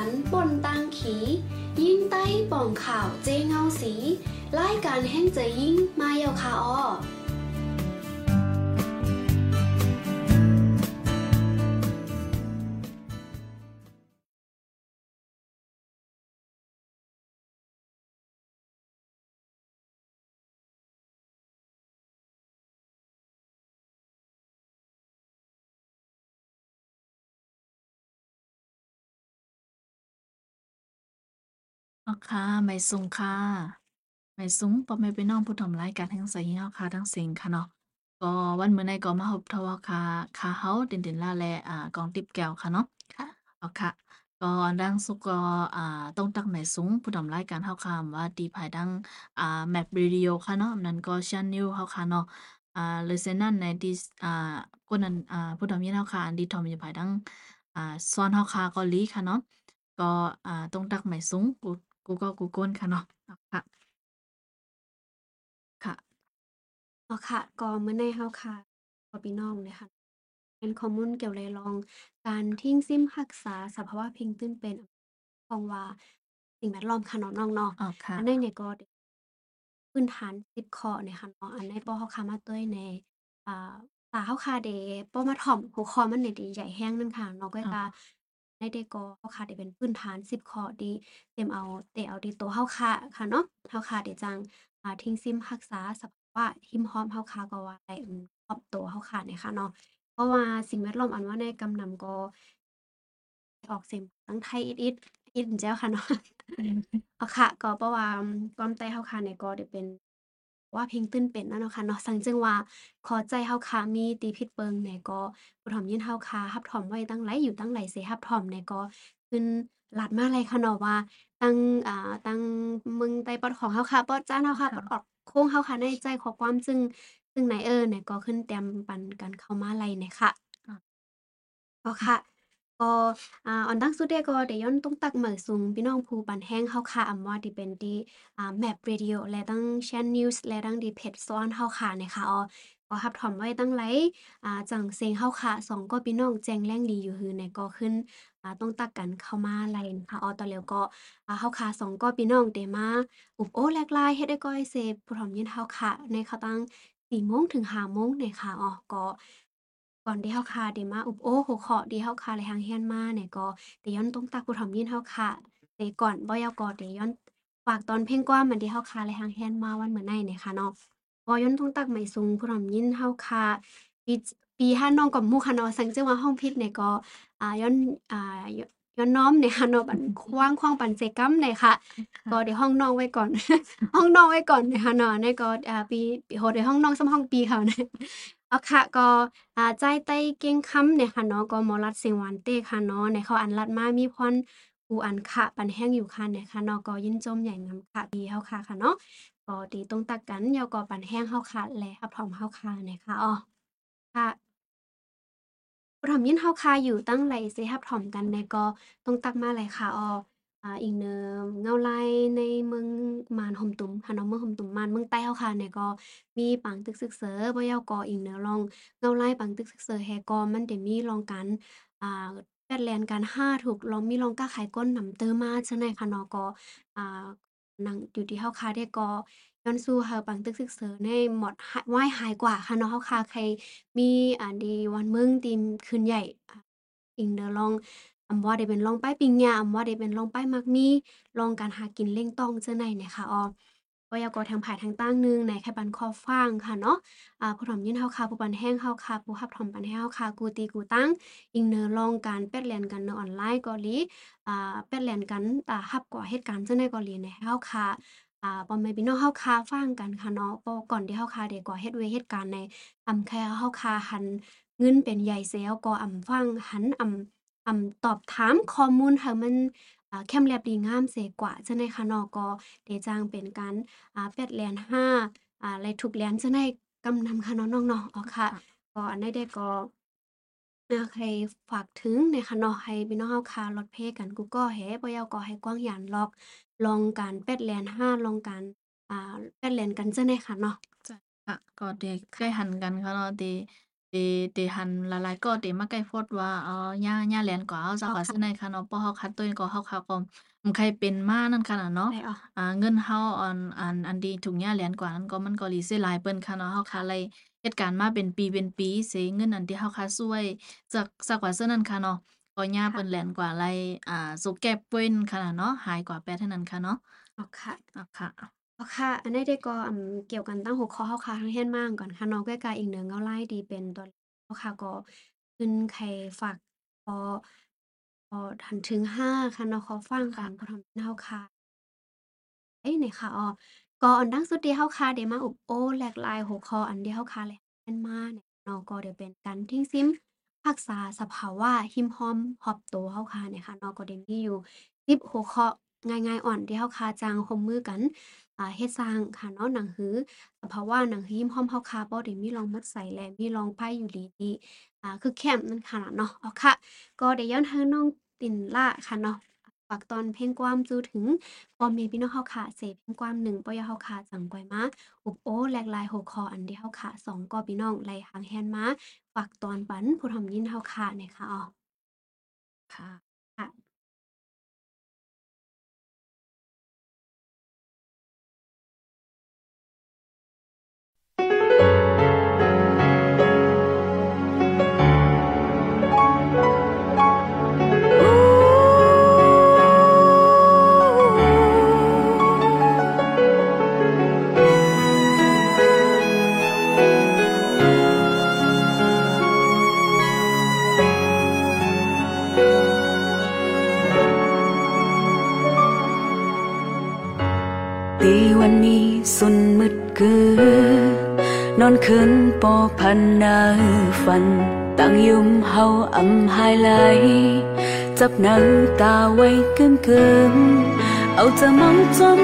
ันปนตังขี ยิ่งใต้ป่องข่าวเจเงาสีไล่การแห้งจะยิ่งมาเยาคาอ้อ อ๋อค่ะ หมายสูงค่ะ หมายสูงพ่อแม่พี่น้องผู้ทำรายการทั้งสายเฮาค่ะ ทั้งเสียงค่ะเนาะ ก็วันมื้อในก็มาพบทว่าค่ะ ค่ะเฮาเด่น ๆ ล่าแล อ่า กองติ๊บแก้วค่ะเนาะ ค่ะ อ๋อค่ะ ก็ดังสุกก็ อ่า ต้องตักหมายสูงผู้ทำรายการเฮาค่ะว่าดีภายดัง อ่า Map Radio ค่ะเนาะ นั้นก็ Channel เฮาค่ะเนาะ อ่าเลยเซนนั้นในดิอ่ากนนั้นอ่า ผู้ทำยินเฮาค่ะ อันดีทอมอยู่ภายดัง อ่า ซ้อนเฮาค่ะ เกาหลีค่ะเนาะ ก็ อ่า ต้องตักหมายสูง กู กูก็กูก้นค่ะเนาะ ค่ะ ค่ะ อ๋อ ค่ะ ก็มื้อในเฮาค่ะ พ่อพี่น้องเนี่ยค่ะ เป็นข้อมูลเกี่ยวไรลองการทิ้งซิมรักษาสภาวะเพลงตื้นเป็นของว่าสิ่งแวดล้อมค่ะเนาะ น้องเนาะ อ๋อ ค่ะอันในเนี่ยก็พื้นฐาน 10 ข้อเนี่ยค่ะเนาะ อันในป้อเฮาค่ะมาตุ้ยในอ่า ตาเฮาค่ะ เดป้อมาถ่อมหัวข้อมันเนี่ยได้ใหญ่แรงนึงค่ะเนาะก็อ๋อกะ ในเดก็เฮาค่ะได้เป็นพื้นฐาน 10 ข้อที่เต็มเอาแต่เอาที่ตัวเฮาค่ะค่ะเนาะเฮาค่ะได้จังอ่าทิ้งซิมรักษาสภาวะหิมพร้อมเฮาค่ะก็ว่าได้อืมรอบตัวเฮาค่ะเนี่ยค่ะเนาะเพราะว่าสิ่งแวดล้อมอันว่าในกำนำก็ ออกเสียงตั้งไทยอิดๆอิดแจ้วค่ะเนาะอืมอ๋อค่ะ ก็เพราะว่าก่อนแต่เฮาค่ะเนี่ยก็ได้เป็น ว่าเพลงตื้นเป็นนั่นเนาะค่ะเนาะซังจึงว่าขอใจเฮาค่ะมีตีผิดเปิงเนี่ยก็ผู้ถ่อมยินเฮาค่ะรับถ่อมไว้ตั้งหลอยู่ตั้งหลสิรับถ่อมเนี่ยก็ขึ้นลัดมาเลยค่ะเนาะว่าตั้งอ่าตั้งมึงไต้ปอดของเฮาค่ะปอดจ้านเฮาค่ะปอดอค่ะอกโค้งเฮาค่ะในใจขอความซึ่งซึ่งไหนเอิ้นเนี่ยก็ขึ้นเตรียมปันกันเข้ามาลัยเนี่ยค่ะอ๋ออ๋อค่ะ ก็ อ่า ออนตั้งสุดเดยก็เดย้อนตุ้งตักเหมือซุงพี่น้องผู้ปันแห้งเฮาค่ะอำว่าที่เป็นที่อ่า Map Radio และตั้ง Chat News และตั้งที่เพจซ้อนเฮาค่ะเนี่ยค่ะอ๋อก็รับถอมไว้ตั้งหลาย อ่า จังเสียงเฮาค่ะสองก็พี่น้องแจ้งแรงดีอยู่หือเนี่ยก็ขึ้น อ่า ต้องตักกันเข้ามาไลน์ค่ะอ๋อตอนแล้วก็ อ่า เฮาค่ะสองก็พี่น้องได้มาอุบโอ้แลกลายเฮ็ดให้ก้อยเซผู้ถ่อมยินเฮาค่ะ ในเขาตั้ง 4 โมงถึง 5 โมงเนี่ยค่ะอ๋อก็ ก่อนที่เฮาคาได้มาอุบโอ้หัวข้อที่เฮาคาได้หังเรียนมาเนี่ยก็ได้ย้อนตรงตากผู้ถ่อมยินเฮาค่ะแต่ก่อนบ่ยาวก็ได้ย้อนฝากตอนเพลงกว่ามันที่เฮาคาได้หังเรียนมาวันมื้อในเนี่ยค่ะเนาะบ่ย้อนตรงตักไม่สูงผู้ถ่อมยินเฮาค่ะปีปีห้าน้องกับหมู่ค่ะเนาะสังจังว่าห้องพิดเนี่ยก็อ่าย้อนอ่ายย้อนน้อมเนี่ยค่ะเนาะบัดขว้างขว้างปันเจกรรมเนี่ยค่ะ ก็ค่ะได้ห้องน้องไว้ก่อน ห้องน้องไว้ก่อนเนี่ยค่ะเนาะในก็อ่าปีปีโอ้ได้ห้องน้องส่ำห้องปีเขาเนี่ย อ๋อค่ะ ก็ อ่า ใจไต้เก่งคำเนี่ยค่ะเนาะ ก็หมอลัดเสียงหวานเต้ค่ะเนาะ ในเขาอันลัดมามีพร อูอันค่ะ ปันแห้งอยู่ค่ะเนี่ยค่ะเนาะ ก็ยินจมใหญ่นำค่ะ ดีเฮาค่ะ ค่ะเนาะ ก็ดีตรงตักกันยอก็ปันแห้งเฮาค่ะ และรับพร้อมเฮาค่ะเนี่ยค่ะ อ้อ ค่ะบ่ถ่อมยินเฮาคาอยู่ตั้งไหลสิรับถ่อมกันในก็ต้องตักมาไหลค่ะ อ้อ อ่าอิงเนิมเงาไลในเมืองมานห่มตุ้มค่ะเนาะ เมืองห่มตุ้มมานเมืองใต้เฮาค่ะเนี่ยก็มีปางตึกซึกเซอบ่ยาวก่ออิงเนาะลองเงาไลปางตึกซึกเซอแฮก็มันได้มีลองกันอ่า แปดแลนกันห้าถูก ลอง มีลองก้าขายก้นหนำเตอมาจั่งใดค่ะเนาะ ก็ อ่านั่งอยู่ที่เฮาคาได้ก็ย้อนสู่เฮาปังตึกซึกเซอในหมดหวายหายกว่าค่ะเนาะ เฮาคาใครมี อ่า ดีวันเมือง ตีมคืนใหญ่ อ่าอิงเดอลอง อำว่าได้เป็นลองไปปิงยาอำว่าได้เป็นลองไปมักมีลองการหากินเล่งต้องเจ้อใดเนี่ยค่ะออก็ยากก็ทางภายทางตั้งหนึ่งในแค่ปันคอฟ้างค่ะเนาะอ่าผู้ถ่อมยินเฮาค่ะผู้ปันแห้งเฮาค่ะผู้รับถ่อมปันให้งเฮาค่ะกูตีกูตั้งอิงเนอลองการแปดเรียนกันเนาะออนไลน์เกาหลีอ่าแปดเรียนกันอ่ารับก่อเหตุการณ์จั่งใดเกาหลีเนี่ยให้เฮาค่ะอ่าพ่อแม่พี่น้องเฮาค่ะฟังกันค่ะเนาะก็ก่อนที่เฮาค่ะได้ก่อเฮ็ดเวเหตุการณ์ในอำแค่เฮาคาหันเงินเป็นใหญ่เสียก็อำฟังหันอำ อำตอบถามข้อมูลให้มัน อ่า แคมแลบดีงามเสียกว่า จั่งใดค่ะเนาะ ก็ได้จ้างเป็นการ อ่า แปดแลน5อ่าและทุกแลนจั่งใดกำนำค่ะเนาะ น้องเนาะ อ๋อ ค่ะ ค่ะ ก็อันใดได้ก็อยาให้ฝากถึงเนี่ยค่ะเนาะ ให้พี่น้องเฮาคารถเพกันกูก็แฮบ่อยาวก็ให้กว้างหยานลอก ลองการแปดแลน5ลองการ อ่า แปดแลนกันจั่งใดค่ะเนาะ จ้ะ ค่ะ ก็เดใกล้หันกันค่ะเนาะเด เดเดหันหลาย ๆ ก็เดมาใกล้โพดว่า อ๋อย่าย่าแหลนกว่าเอาเจ้าอ๋อค่ะ ซึ่งในค่ะค่ะเนาะเพราะเฮาคัดตัวเองก็เฮาค่ะก็อำใครเป็นมานั่นค่ะน่ะเนาะได้อ๋อ อ่า เงินเฮาอันอัน อันดีทุกอย่างเหรียญกว่านั้นก็มันก็หลีเสียหลายเปิ้นค่ะเนาะ เฮาค่ะ ไล่เฮ็ดการมาเป็นปี เป็นปีเสิเงินอันที่เฮาค่ะช่วย จาก ซักว่าซื่อนั้นค่ะเนาะ ก็ย่าค่ะเปิ้นแหลนกว่าไล่ อ่า สุแก็บเปิ้นค่ะน่ะเนาะ หายกว่าแปดเท่านั้นค่ะเนาะ อ๋อ ค่ะ อ๋อ ค่ะอ๋อ ค่ะ อันนี้ได้ก็อำเกี่ยวกันตั้งหัวข้อเฮาค่ะเฮียนมาก่อนค่ะ เนาะ ใกล้ๆอีกหนึ่งเอาไล่ดีเป็นตัวเนาค่ะ ก็ขึ้นใครฝากพอ พอหันถึง5ค่ะเนาะขอฟังกันผู้ทำเฮาค่ะ เอ้ยนี่ค่ะ อ้อ ก็อันดังสุดที่เฮาค่ะ ได้มาอุบโอ้แหลกหลายหัวข้ออันที่เฮาค่ะแหลกกันมาเนี่ยเนาะ ก็ได้เป็นการทิ้งซิม รักษาสภาวะหิมหอม รอบตัวเฮาค่ะเนี่ยค่ะเนาะ ก็ได้มีอยู่ 10 หัวข้อ ง่ายๆอ่อนที่เฮาค่ะจ้างร่วมมือกัน อ่าเฮ็ดสร้างค่ะเนาะหนังหือสภาวะหนังหือหิมห้อมเฮาค่ะบ่ได้มีรองมดใส่และมีรองไผอยู่ดีที่อ่าคือแคมนั่นค่ะเนาะเอ๋อค่ะ ก็ได้ย้อนทางน้องตินล่าค่ะเนาะฝากตอนเพลงความสู่ถึงพ่อแม่พี่น้องเฮาค่ะเสเพลงความหนึ่งปอยเฮาค่ะจังกอยมาอุบโอแหลกลายหัวข้ออันที่เฮาค่ะสองก็พี่น้องไล่หางแฮนมาฝากตอนปันผู้ทำยินเฮาค่ะเนี่ยค่ะอ้อค่ะ อนอนคืนปอพันนาฝันตั้งยุมเฮาอำหายไหลจับหนังตาไว้กึมกึมเอาจะมองจอม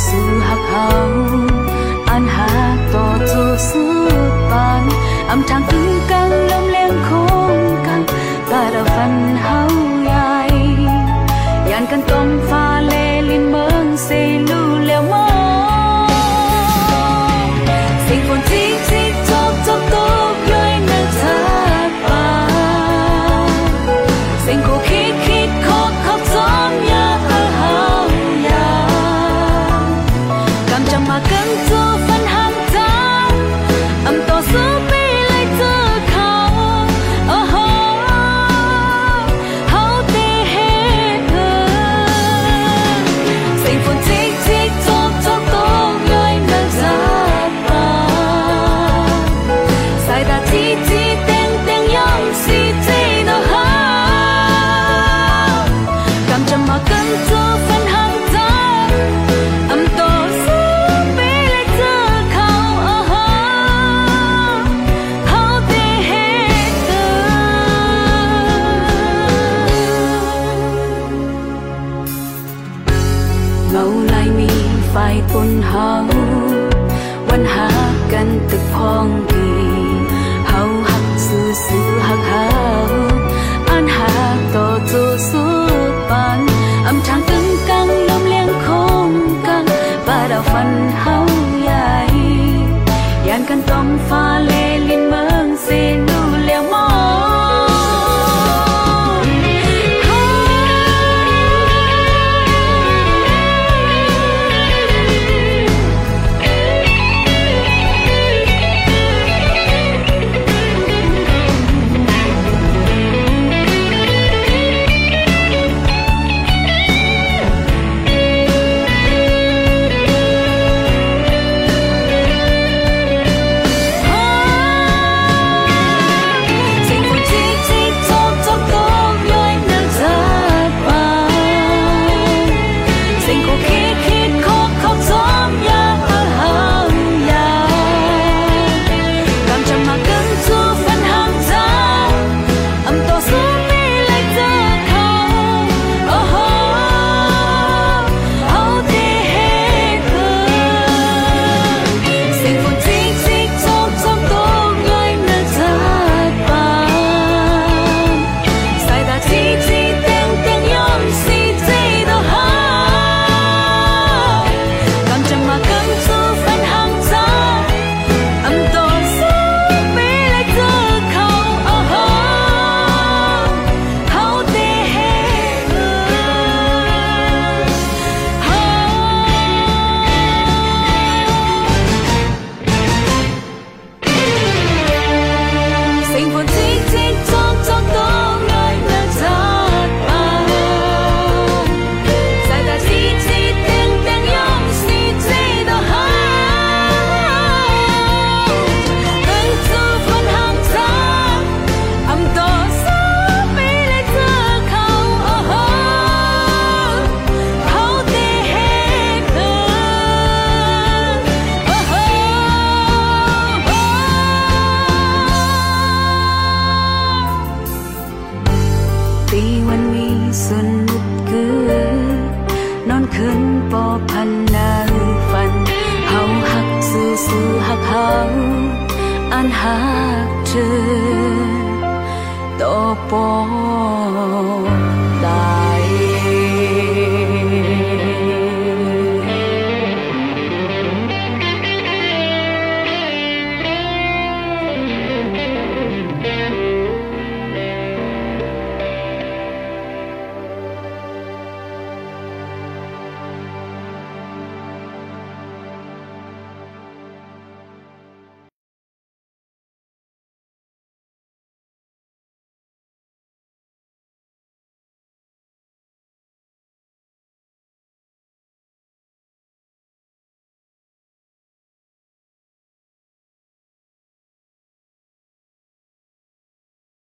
กสู้สู้หักเฮาอันหาต่อจูสู้ปานอำ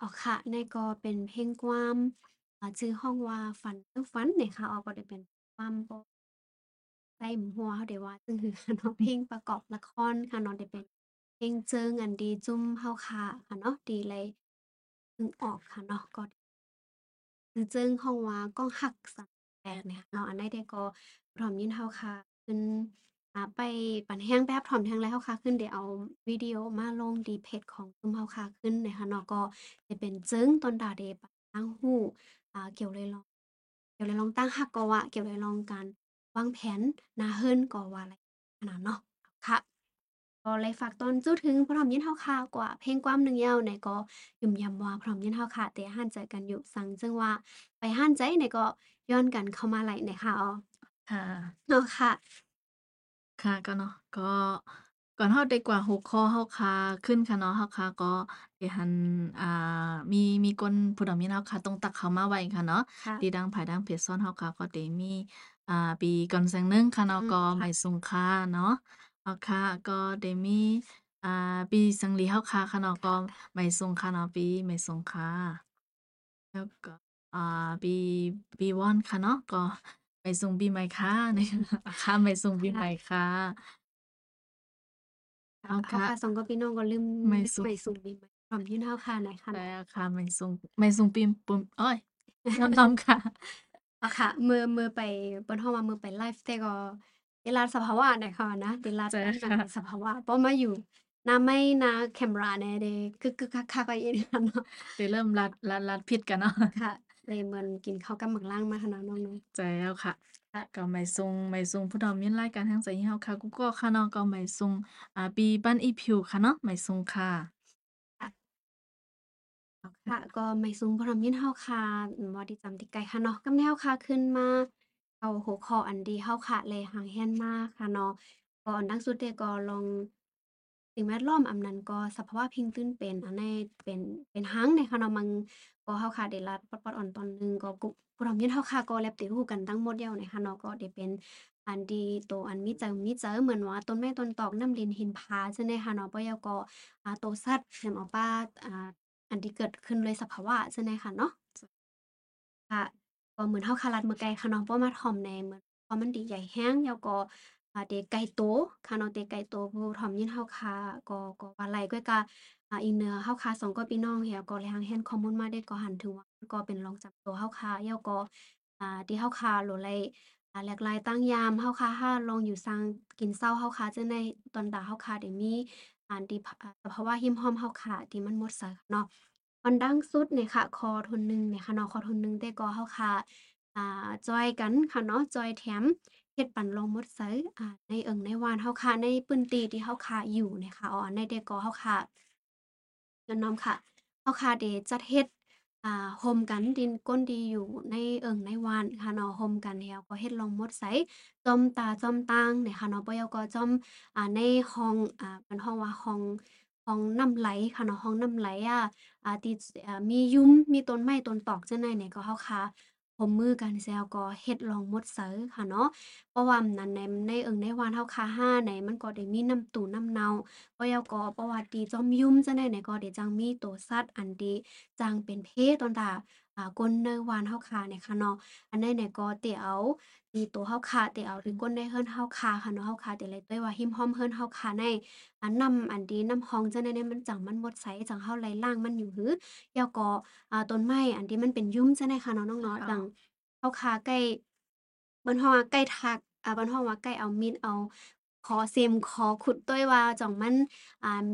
อ๋อค่ะ ในก็เป็นเพลงกวาม อ่า ชื่อฮ้องว่าฝันคือฝันเนี่ยค่ะอ๋อก็ได้เป็นความบ่ใส่หมู่ฮัวเขาได้ว่าจั่งซี้ค่ะเนาะ เพลงประกอบละครค่ะเนาะ ได้เป็นเพลงเจิง อัน ดีจุ่มเฮาค่ะ ค่ะเนาะดีเลยนึกออกค่ะเนาะ ก็ชื่อเจิงฮ้องว่า ก้องฮักสามแปดเนี่ยเนาะอันใดใดก็พร้อมยิน เฮาค่ะเพิ่น อ่า ไปปันแรงไปรับพร้อมแรงแล้วเฮาค่ะ ขึ้นได้เอาวิดีโอมาลงที่เพจของซุมเฮาค่ะ ขึ้นเนี่ยค่ะเนาะ ก็ได้เป็นเจิงตอนดาเดปันตั้งฮู้อ่า เกี่ยวเลยลอง เกี่ยวเลยลองตั้งฮักก็ว่า เกี่ยวเลยลองการวางแผนหน้าเฮิรนก็ว่าไรขนาดเนาะ ค่ะ ก็เลยฝากตอนจู้ถึงพร้อมยินเฮาค่ะ กว่าเพลงกวามหนึ่งยาวเนี่ยก็ยุ่มย่ำว่าพร้อมยินเฮาค่ะ แต่ฮั้นใจกันอยู่ซังจึงว่า ไปฮั้นใจเนี่ยก็ย้อนกันเข้ามาไหลเนี่ยค่ะอ๋อ ค่ะ เนาะค่ะ ค่ะ ก็เนาะ ก็ ก่อนเฮาได้กว่าหัวข้อเฮาค่ะ ขึ้นค่ะเนาะเฮาค่ะก็ได้หันอ่า มี มีคนผู้ดำยินเฮาค่ะต้องตักเข้ามาไว้ค่ะเนาะ ค่ะ ที่ดังภายดังเพจซ่อนเฮาค่ะ ก็ได้มี อ่า ปีก่อนแสงหนึ่งค่ะเนาะ อืม ก็ค่ะไหมสุงค่าเนาะอ๋อค่ะ ก็ได้มี อ่า ปีสังหลีเฮาค่ะ ค่ะเนาะ ก็ไหมสุงค่ะเนาะ ปีไหมสุงค่ะ แล้วก็ อ่า ปี ปีวอนค่ะเนาะ ก็ ไหมสุงปีใหม่ค่ะเนี่ยค่ะไหมสุงปีใหม่ค่ะ ค่ะอ๋อเฮาค่ะค่ะสองก็พี่น้องก็ลืมไหมลืมสุไหมงสุงปีใหม่พร้อมยินเฮาค่ะหน่อยค่ะใช่เนาะค่ะไหมสุงไหมสุงปีปุ่มโอ๊ย น้ำ ๆ ค่ะอ๋อค่ะมื้อมื้อไปเปิ้นฮ้องว่ามื้อไปไลฟ์แต่ก็ได้ลัดสภาวะเนี่ยค่ะนะได้ลัดใช่อันนั้นค่ะสภาวะพอมาอยู่หน้าไมค์หน้าแคมราเนี่ยได้กึกๆกักๆก็อีกค่ะเนาะได้เริ่มลัด ลัด ลัดผิดกันเนาะค่ะ เลยเหมือนกินข้าวกับหมักล่างมาค่ะเนาะน้องนุ้ยใช่แล้วค่ะค่ะ ก็ไหมสุงไหมสุงผู้ดำยินรายการทางสายยินเฮาค่ะกูก็ค่ะเนาะก็ไหมสุงอ่าปีปั้นอีผิวค่ะเนาะไหมสุงค่ะค่ะอ๋อค่ะค่ะก็ไหมสุงพร้อมยินเฮาค่ะอืมบ่ได้จำติดไกลค่ะเนาะกำแนวค่ะขึ้นมา เอาหัวข้ออันดีเฮาค่ะเลยหางแฮ่นมาค่ะเนาะก็อันดังสุดเดะก็ลองสิ่งแวดล้อมอำนั้นก็สภาวะพิงตื้นเป็นอันในเป็นเป็นหังเนี่ยค่ะเนาะมัน ก็เฮาค่ะได้ลัดปอดๆอ่อนตอนหนึ่งก็กุผู้ดำยินเฮาค่ะก็แลบติดหูกันทั้งหมดแล้วเนี่ยค่ะเนาะก็ได้เป็นอันดีโตอันมีเจิงมีเจอเหมือนว่าต้นไม้ต้นตอกน้ำดินหินผาจั่งใดค่ะเนาะบ่แล้วก็อ่าโตสัตว์นำเอาป่าอ่าอันที่เกิดขึ้นโดยสภาวะจั่งใดค่ะเนาะ ค่ะ ก็เหมือนเฮาค่ะลัดมื้อไกลค่ะเนาะ บ่มาถ่อมในเหมือน พอมันดีใหญ่แรง แล้วก็ อ่าเดะไกลโตค่ะเนาะเดะไกลโตผู้ถ่อมยินเฮาค่ะก็ก็ว่าหลกว่าก็อ่าอีเหนือเฮาค่ะสองก็พี่น้องเหี่ยก็แลหางแฮนข้อมูลมาได้ก็หันถือว่าก็เป็นรองจากตัวเฮาค่ะแล้วก็อ่าที่เฮาค่ะโหลดไลอ่าแหลกหลายตั้งยามเฮาค่ะถ้าลองอยู่ซังกินเช้าเฮาค่ะจั่งใดตอนดาเฮาค่ะได้มีอันที่พอ่า สภาวะหิมร้อมเฮาค่ะที่มันหมดเสียเนาะ อันดังสุดเนี่ยค่ะข้อทุนหนึ่งเนี่ยค่ะเนาะข้อทุนหนึ่งแต่ก็เฮาค่ะอ่า จอยกันค่ะเนาะ จอยแถม เฮ็ดปันลองหมดไสอ่า ในเอิ้งในว่านเฮาค่ะ ในพื้นที่ที่เฮาค่ะอยู่เนี่ยค่ะ อ๋ออันใดแต่ก็เฮาค่ะก็นำค่ะเฮาค่ะได้จัดเฮ็ด อ่าร่วมกัน ดินก้นที่อยู่ในเอิ้งในว่านค่ะเนาะร่วมกันแล้วก็เฮ็ดลองหมดไส จอมตาจอมตางนี่ค่ะเนาะ บ่แล้วก็จอม อ่า ในห้อง อ่าเพิ่นฮ้องว่าห้อง ห้องน้ำไหลค่ะเนาะ ห้องน้ำไหลอะ อ่า ที่ อ่า มียุงมีต้นไม้ ต้นตอกจั่งใดเนี่ยก็เฮาค่ะ ผมมือกันแซวก็เฮ็ดลองหมดเสอค่ะเนาะ เพราะว่านั้นใน ในเอิงในวานเฮาคาห้าไหนมันก็ได้มีน้ำตูน้ำเน่าบ่แล้วก็ประวัติดีจอมยุมจั่งใดเนี่ยก็ได้จั่งมีโตสัตว์อันดี จั่งเป็นเพตอนตา อ่าก้นเนอวานเฮาคาเนี่ยค่ะเนาะ อันนั้นเนี่ยก็เตเอาตีตัวเฮาคาเตเอาถึงก้นได้เฮิรนเฮาคาค่ะเนาะเฮาคาแต่เลยต้วยว่าหิมห้อมเฮิรนเฮาคาในอันนำอันดีน้ำฮองจังได๋เนี่ยมันจังมันหมดไสจังเฮาไล่ล่างมันอยู่หือแล้วก็อ่าต้นไม้อันที่มันเป็นยุ่มจังได๋ค่ะเนาะน้องเนาะค่ะดังเฮาคาใกล้เบิ่นฮ้องว่าใกล้ทักอ่าเบิ่นฮ้องว่าใกล้เอามีดเอา ขอเซมขอขุดต้วยว่าจ่องมันอ่า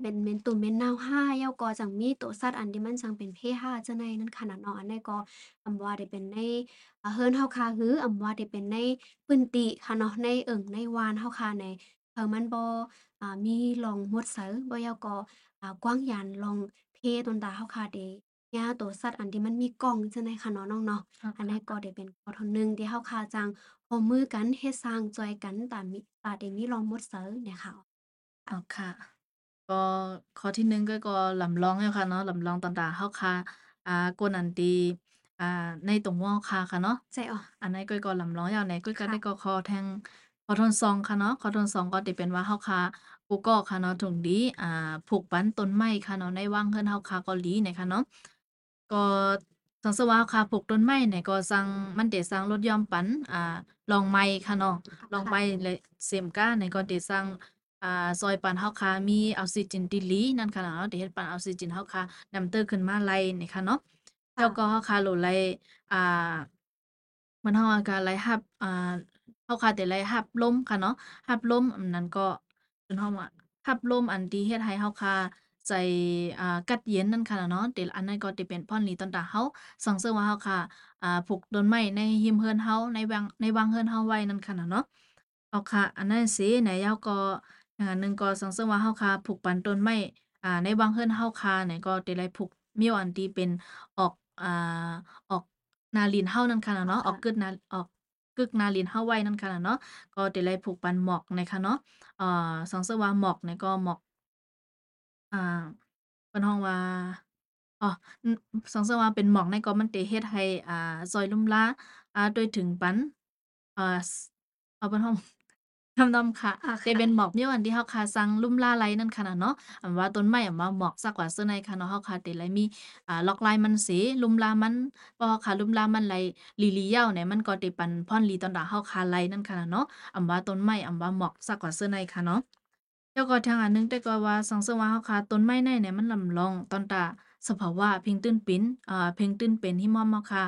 เป็นเม็นตุ่มเม็นนาวห้าเย้าก็จังมีตัวสัตว์อันที่มันจังเป็นเพห้าจังใดนั้นขนาดนอันใดก็อำว่าได้เป็นในเฮิรนเฮาคาหืออำว่าได้เป็นในปื้นติค่ะเนาะในเอิ้งในวานเฮาคาในเออมันบ่อ่ามีลองมดเสอบ่เย้าก็อ่ากว้างยานลองเพตนตาเฮาคาเด ยาตัวสัตว์อันที่มันมีกล้องจังใดค่ะเนาะ น้องเนาะอันนี้ก็ได้เป็นข้อทอนหนึ่งที่เฮาคาจังร่วมมือกัน เฮ็ด สร้างจอยกัน ตามมิ ตาได้มีลองหมดเสอเนี่ยค่ะอ๋อค่ะ ก็ข้อที่หนึ่งก็ ก็ลำลองแล้วค่ะเนาะ ลำลองต่าง ๆเฮาค่ะ อ่า กวนอันตี อ่า ในตรงวอค่ะ ค่ะเนาะใช่อ๋ออันนั้นก้อยก็ลำร้องยาวในก้อยก็ค่ะ ได้ก็คอแทงคอทนซองค่ะเนาะคอทนซองก็จะเป็นว่าเฮาคากูก็ค่ะเนาะถุงดี อ่า ผูกปันต้นไม้ค่ะเนาะ ในว่างเฮือนเฮาคาก็หลีเนี่ยค่ะเนาะ ก็สังสว่าเฮาคาปลูกต้นไม้เนี่ยก็สั่งมันได้สั่งลดหย่อมปันอ่าลองไม้ค่ะเนาะลองไม้เลยเสมก้าเนี่ยก็ได้สั่งอ่าซอยปันเฮาคามีออกซิเจนดีหลีนั่นค่ะเนาะได้เฮ็ดปันออกซิเจนเฮาคานำเตอขึ้นมาไล่เนี่ยค่ะเนาะแล้วก็เฮาคาโหลดไล่อ่ามันเฮาอะก็ไล่รับอ่าเฮาคาแต่ไล่รับลมค่ะเนาะรับลมอันนั้นก็เพิ่นเฮาว่ารับลมอันที่เฮ็ดให้เฮาคา ใจอ่ากัดเย็นนั่นค่ะเนาะแต่อันนั้นก็จะเป็นพรหลีตอนตาเฮาสังเสริมว่าเฮาคาอ่าปลูกต้นไม้ในหิมเฮือนเฮาในวังในวังเฮือนเฮาไว้นั่นค่ะน่ะเนาะเอาค่ะ อันนั้นสิไหนเฮาก็อย่างอันหนึ่งก็สังเสริมว่าเฮาคาปลูกปันต้นไม้อ่าในวังเฮือนเฮาคาเนี่ยก็ได้ไล่ปลูกมีอันที่เป็นออกอ่าออกนาลินเฮานั่นค่ะน่ะเนาะออกกึดนาออกกึกนาลินเฮาไว้นั่นค่ะน่ะเนาะก็ได้ไล่ปลูกปันหมอกนะคะเนาะเอ่อสังเสริมว่าหมอกเนี่ยก็หมอก อ่า เพิ่นฮ้องว่า อ๋อ อืมสังเสริมว่าเป็นหมอกในก็มันจะเฮ็ดให้ อ่าช่วยลุ่มลา อ่า ด้วยถึงปัน อ่า สอ่าเพิ่นฮ้อง ทำนำค่ะอ่าแต่ค่ะ เป็นหมอกมีวันที่เฮาคาซังลุ่มลาไลนั่นค่ะน่ะเนาะ อันว่าต้นไม้ อันว่าหมอกซักว่าซื่อในค่ะเนาะเฮาคาแต่ไลมี อ่า ลอกลายมันเส ลุ่มลามันพอเฮาคาลุ่มลามันไลหลีๆยาวเนี่ยมันก็ได้ปันพรหลีตอนดาเฮาคาไลนั่นค่ะน่ะเนาะ อันว่าต้นไม้ อันว่าหมอกซักว่าซื่อในค่ะเนาะ แล้วก็ทางอันหนึงแต่ก็ว่าสังเสริมว่าเฮาคาต้นไม้ในเนี่ยมันลำลองตอนตาสภาวะเพ่งตื้นปินอ่าเพ่งตื้นเป็นหิมะเฮาคา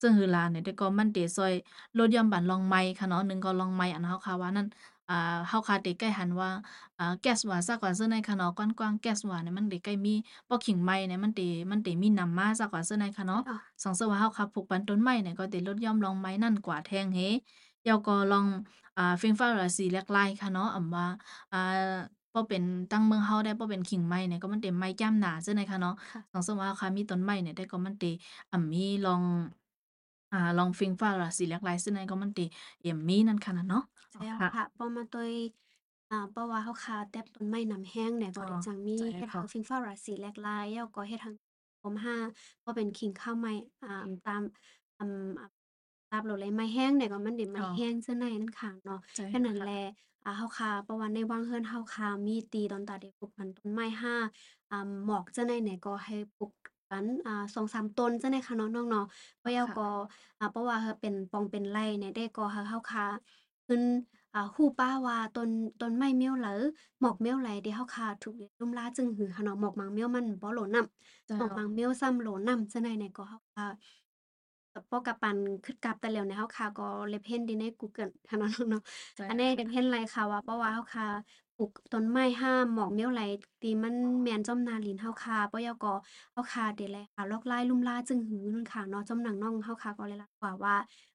ซึ่งหือลาเนี่ยแต่ก็มันเตซอยลดหย่อมบันลองไม้ค่ะเนาะหนึ่งก็ลองไม้อันเฮาคาว่านั่นอ่าเฮาคาเตใกล้หันว่าอ่าแก๊สว่าซักว่าซื่อในค่ะเนาะกว้างๆแก๊สว่าเนี่ยมันได้ใกล้มีปอขิงไม้เนี่ยมันเตมันเตมีนำมาซักว่าซื่อในค่ะเนาะอ๋อสังเสริมว่าเฮาคาปลูกปันต้นไม้เนี่ยก็ได้ลดหย่อมลองไม้นั่นกว่าแทงเฮแล้วก็ลอง อ่าฟิงฟ้าราศีแลกลายค่ะเนาะอำว่า อ่า บ่เป็นตั้งเมืองเฮาได้บ่เป็นขิงไม้เนี่ย ก็มันเต็มไม้จ้ำหนาซื่อในค่ะเนาะ ค่ะสังเสริมว่าค่ะมีต้นไม้เนี่ย แต่ก็มันเตอ่ำมีลอง อ่าลองฟิงฟ้าราศีแลกลายซื่อในก็มันเตเอี่ยมมีนั่นค่ะน่ะเนาะ ใช่แล้วค่ะ ค่ะ เพราะมาโดยอ่า เพราะว่าเฮาคาแตบต้นไม้น้ำแห้งเนี่ยก็อ๋อ ได้จังมีใช่เฮ็ดค่ะทางฟิงฟ้าราศีแลกลายแล้วก็เฮ็ดทางผมห้าบ่เป็นขิงข้าวไม้ อ่า ตาม อืม อ่าตามโลดเลยไม้แห้งเนี่ยก็มันได้ไม้อ๋อแห้งซื่อในนั่นค่ะเนาะใช่แค่นั้นค่ะ แหละอ่าเฮาคาเพราะว่าในวังเฮือนเฮาคามีตีตอนตาได้ปลูกมันต้นไม้ห้าอ่าหมอกจังได๋เนี่ยก็ให้ปลูกกันอ่า2-3ต้นจังได๋ค่ะเนาะน้องเนาะเพราะแล้วค่ะ ก็อ่าเพราะว่าเป็นปองเป็นไร่เนี่ยได้ก็เฮาคาขึ้นอ่าฮู้ป้าว่าต้นต้นไม้เมียวเหลอหมอกเมียวไหลที่เฮาคาถูกลุ่มลาจึงหือหันเนาะหมอกมังเมียวมันบ่โหลนำเจ้าหมอกมังเมียวซ้ำโหลนำจังได๋เนี่ยก็เฮาคาก็ปอกับปันคึดกลับแต่แล้วเนี่ยเฮาคาก็เลยเพ่นดีใน Google ค่ะ เนาะเนาะใช่อันนี้ค่ะได้เพ่นไรค่ะว่าเพราะว่าเฮาคาปลูกต้นไม้ห้ามหมอกเมียวไหลตีมันแม่นจ้อมนาลินเฮาคาเพราะยาก็เฮาคาได้แลค่ะลอกลายลุ่มลาจึงหือนั่นค่ะเนาะจ้อมหนังน่องเฮาคาก็เลยรักว่าว่า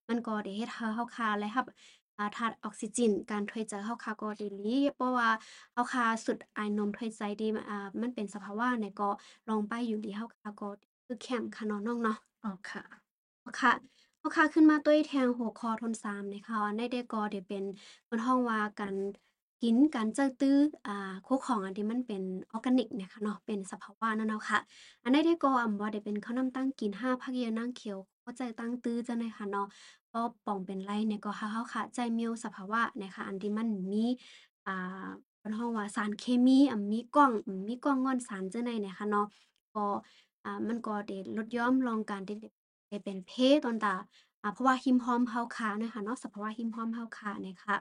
มันก็ได้เฮ็ดให้เฮาคาและรับอ่าธาตุออกซิเจนการถอยใจเฮาคาก็ได้หลีเพราะว่าเฮาคาสุดอายนมถอยใจดีอ่ามันเป็นสภาวะเนี่ยก็ลองไปอยู่ดีเฮาคาก็คือแคมป์ค่ะเนาะน้องเนาะอ๋อค่ะ ค่ะเฮาคาขึ้นมาด้วยแทงหัวคอทน3นะคะในได้ก็ได้เป็นเพิ่นฮ้องว่าการกินการเจ้อตื้ออ่าคู่ของอันที่มันเป็นออร์แกนิกเนี่ยค่ะเนาะเป็นสภาวะนั่นเนาะค่ะ อันใดได้ก็อำว่าได้เป็นข้าวนำตั้งกิน5ผักเยอะนางเขียวก็ใจตั้งตื้อจังได๋ค่ะเนาะก็ป่องเป็นไรเนี่ยก็เฮาเฮาค่ะ ใจเมียวสภาวะนะคะอันที่มันมีอ่าเพิ่นฮ้องว่าสารเคมีอ่ามีกล้องมีกล้องงอนสารเจั่งใดเนี่ยค่ะเนาะก็อ่ามันก็ได้ลดย่อมลองการที่ได้ เป็นเพตอนตาเพราะว่าหิมพอมเฮาคานะคะเนาะสภาวะหิมพอมเฮาคาเนี่ยค่ะ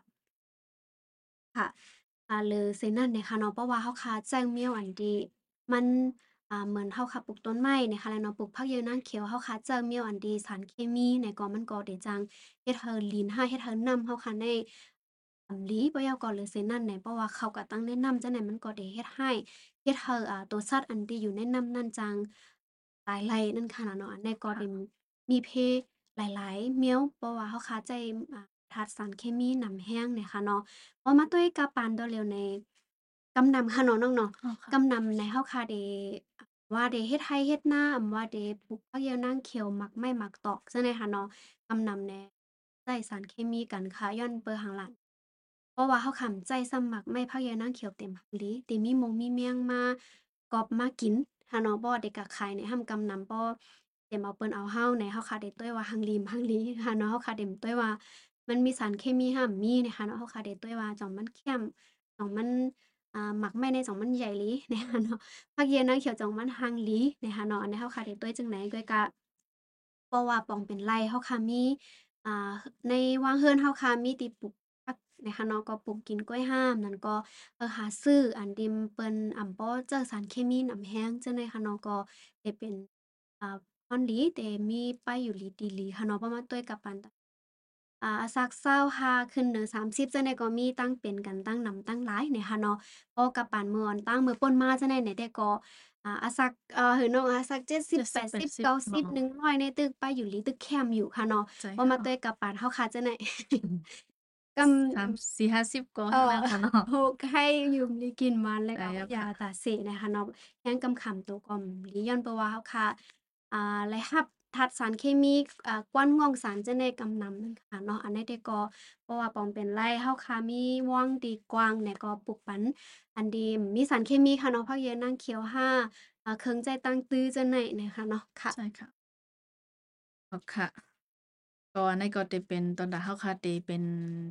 ค่ะอ่าหรือเซนั่นเนี่ยค่ะเนาะเพราะว่าเฮาคาแจ้งเมียวอันดี มันอ่าเหมือนเฮาคาปลูกต้นไม้เนี่ยค่ะแล้วเนาะปลูกผักเยอะนางเขียวเฮาคาแจ้งเมียวอันดี สารเคมีเนี่ยก็มันก็ได้จังเฮ็ดให้ลีนให้เฮ็ดให้น้ำเฮาคาในสำลีบ่ยาวก่อนเลยเซนั่นเนี่ยเพราะว่าเขาก็ตั้งแนะนำจังได๋มันก็ได้เฮ็ดให้เฮ็ดให้อ่าตัวสัตว์อันที่อยู่ในน้ำนั่นจังตายไล่นั่นค่ะเนาะอันนี้ก็ได้ มีเพหลาย ๆ เมียวเพราะว่าเฮาคาใจอ่าธาตุสารเคมีนำแห้งเนี่ยค่ะเนาะพอมาตุ้ยกาปานตัวเร็วในกำนำค่ะเนาะน้องเนาะอ๋อค่ะ กำนำในเฮาคาเดว่าเดเฮ็ดไร่เฮ็ดนาอำว่าเดปลูกผักเหี่ยวนางเขียวหมักไม้หมักตอกจังได๋ค่ะเนาะ กำนำแหน่ใช้สารเคมีกันค่ะย้อนเปอหังหลังเพราะว่าเฮาคำใจซ้ำหมักไม้ผักเหี่ยวนางเขียวเต็มหังหลีติมีมงมีเมียงมากอบมากินค่ะเนาะบ่ได้กะขายในห้ำกำนำบ่ เต็มเอาเปิ้นเอาเฮาในเฮาคาได้ต้วยว่าหังลีมหังลีค่ะเนาะเฮาคาเต็มต้วยว่า มันมีสารเคมีห้ามมีนะคะเนาะเฮาคาได้ต้วยว่าจ่องมันเข้มจ่องมันอ่าหมักไม้ในจ่องมันใหญ่ลีนะคะเนาะผักเหี่ยวนางเขียวจ่องมันหังลีนะคะเนาะอันนี้เฮาคาได้ต้วยจังไหนก้อยกะเพราะว่าปองเป็นไรเฮาคามีอ่าในวางเฮือนเฮาคามีที่ปลูกผักนะคะเนาะก็ปลูกกินกล้วยห้ามนั่นก็เออหาซื้ออันที่เปิ้นอำบ่เจอสารเคมีนำแฮงจังได๋ค่ะเนาะก็ได้เป็นอ่า ฮอนหลีแต่มีป้ายอยู่หลีดีหลีค่ะเนาะเพราะว่าต้วยกับปันอ่าสัก25ขึ้นเหนือ30จังใดก็มีตั้งเป็นกันตั้งนำตั้งหลายเนี่ยค่ะเนาะพอกับปานมื้ออนตั้งมื้อป่นมาจังได๋เนี่ยแต่ก็อ่าอาสักเอ่อหือน้องอาสัก70 80 80 90 100ในตึกไปอยู่หลีตึกแคมป์อยู่ค่ะเนาะใจบ่มาค่ะต้วยกับปานเฮาค่ะจังได๋กำสามสี่ห้าสิบก็เอ่อแล้วค่ะเนาะโฮกให้ยืมได้กินมันแล้วได้ก็แล้วยาค่ะ ตาเสนะคะเนาะแฮงกำขำตัวกอมหลีย้อนเพราะว่าเฮาค่ะ อ่าและรับธาตุสารเคมีอ่ากวนง่วงสารจังได๋กำนำนั่นค่ะเนาะอันนี้ได้ก็เพราะว่าปองเป็นไร่เฮาค่ะมีว่างตีกว้างเนี่ยก็ปลูกปันอันดีมีสารเคมีค่ะเนาะผักเหี่ยวนางเขียวห้าอ่าเครื่องใจตั้งตื้อจังได๋เนี่ยค่ะเนาะค่ะ ใช่ค่ะอ๋อค่ะ ก็อันนั้นก็จะเป็นตอนดาเฮาค่ะจะเป็น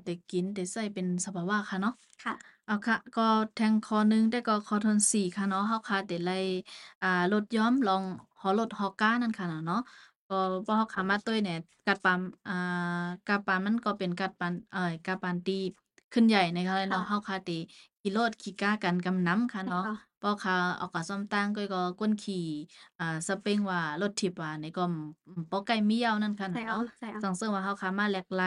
จะกินจะใช้เป็นสภาวะค่ะเนาะ ค่ะ เอาค่ะ ก็แทงคอหนึ่งแต่ก็คอทนสี่ค่ะเนาะเฮาค่ะจะไล่อ่าลดหย่อมลอง ฮอลด ฮอก้า นั่นค่ะน่ะเนาะ ก็บ่ฮอกคามาตุ้ยเนี่ยกาดปาม อ่า กาปามันก็เป็นกาดปัน เอ่อ กาปานตีขึ้นใหญ่ในค่ะเลยคเ่นาะะ เฮาค่ตีขี้โลดขี่ก้ากันกำน้ำค่ะเนาะ ค่ะ ป้อค่ออกกะซ่อมตั้งก้อยก็ก้นขี่ อ่าสเป้งว่ารถทิบว่าในก็ปอไก่เมี่ยวนั่นค่ะใน่ะเอเนาะ ใส่เอา ส่องเสริมว่า เฮาคามาแลกไล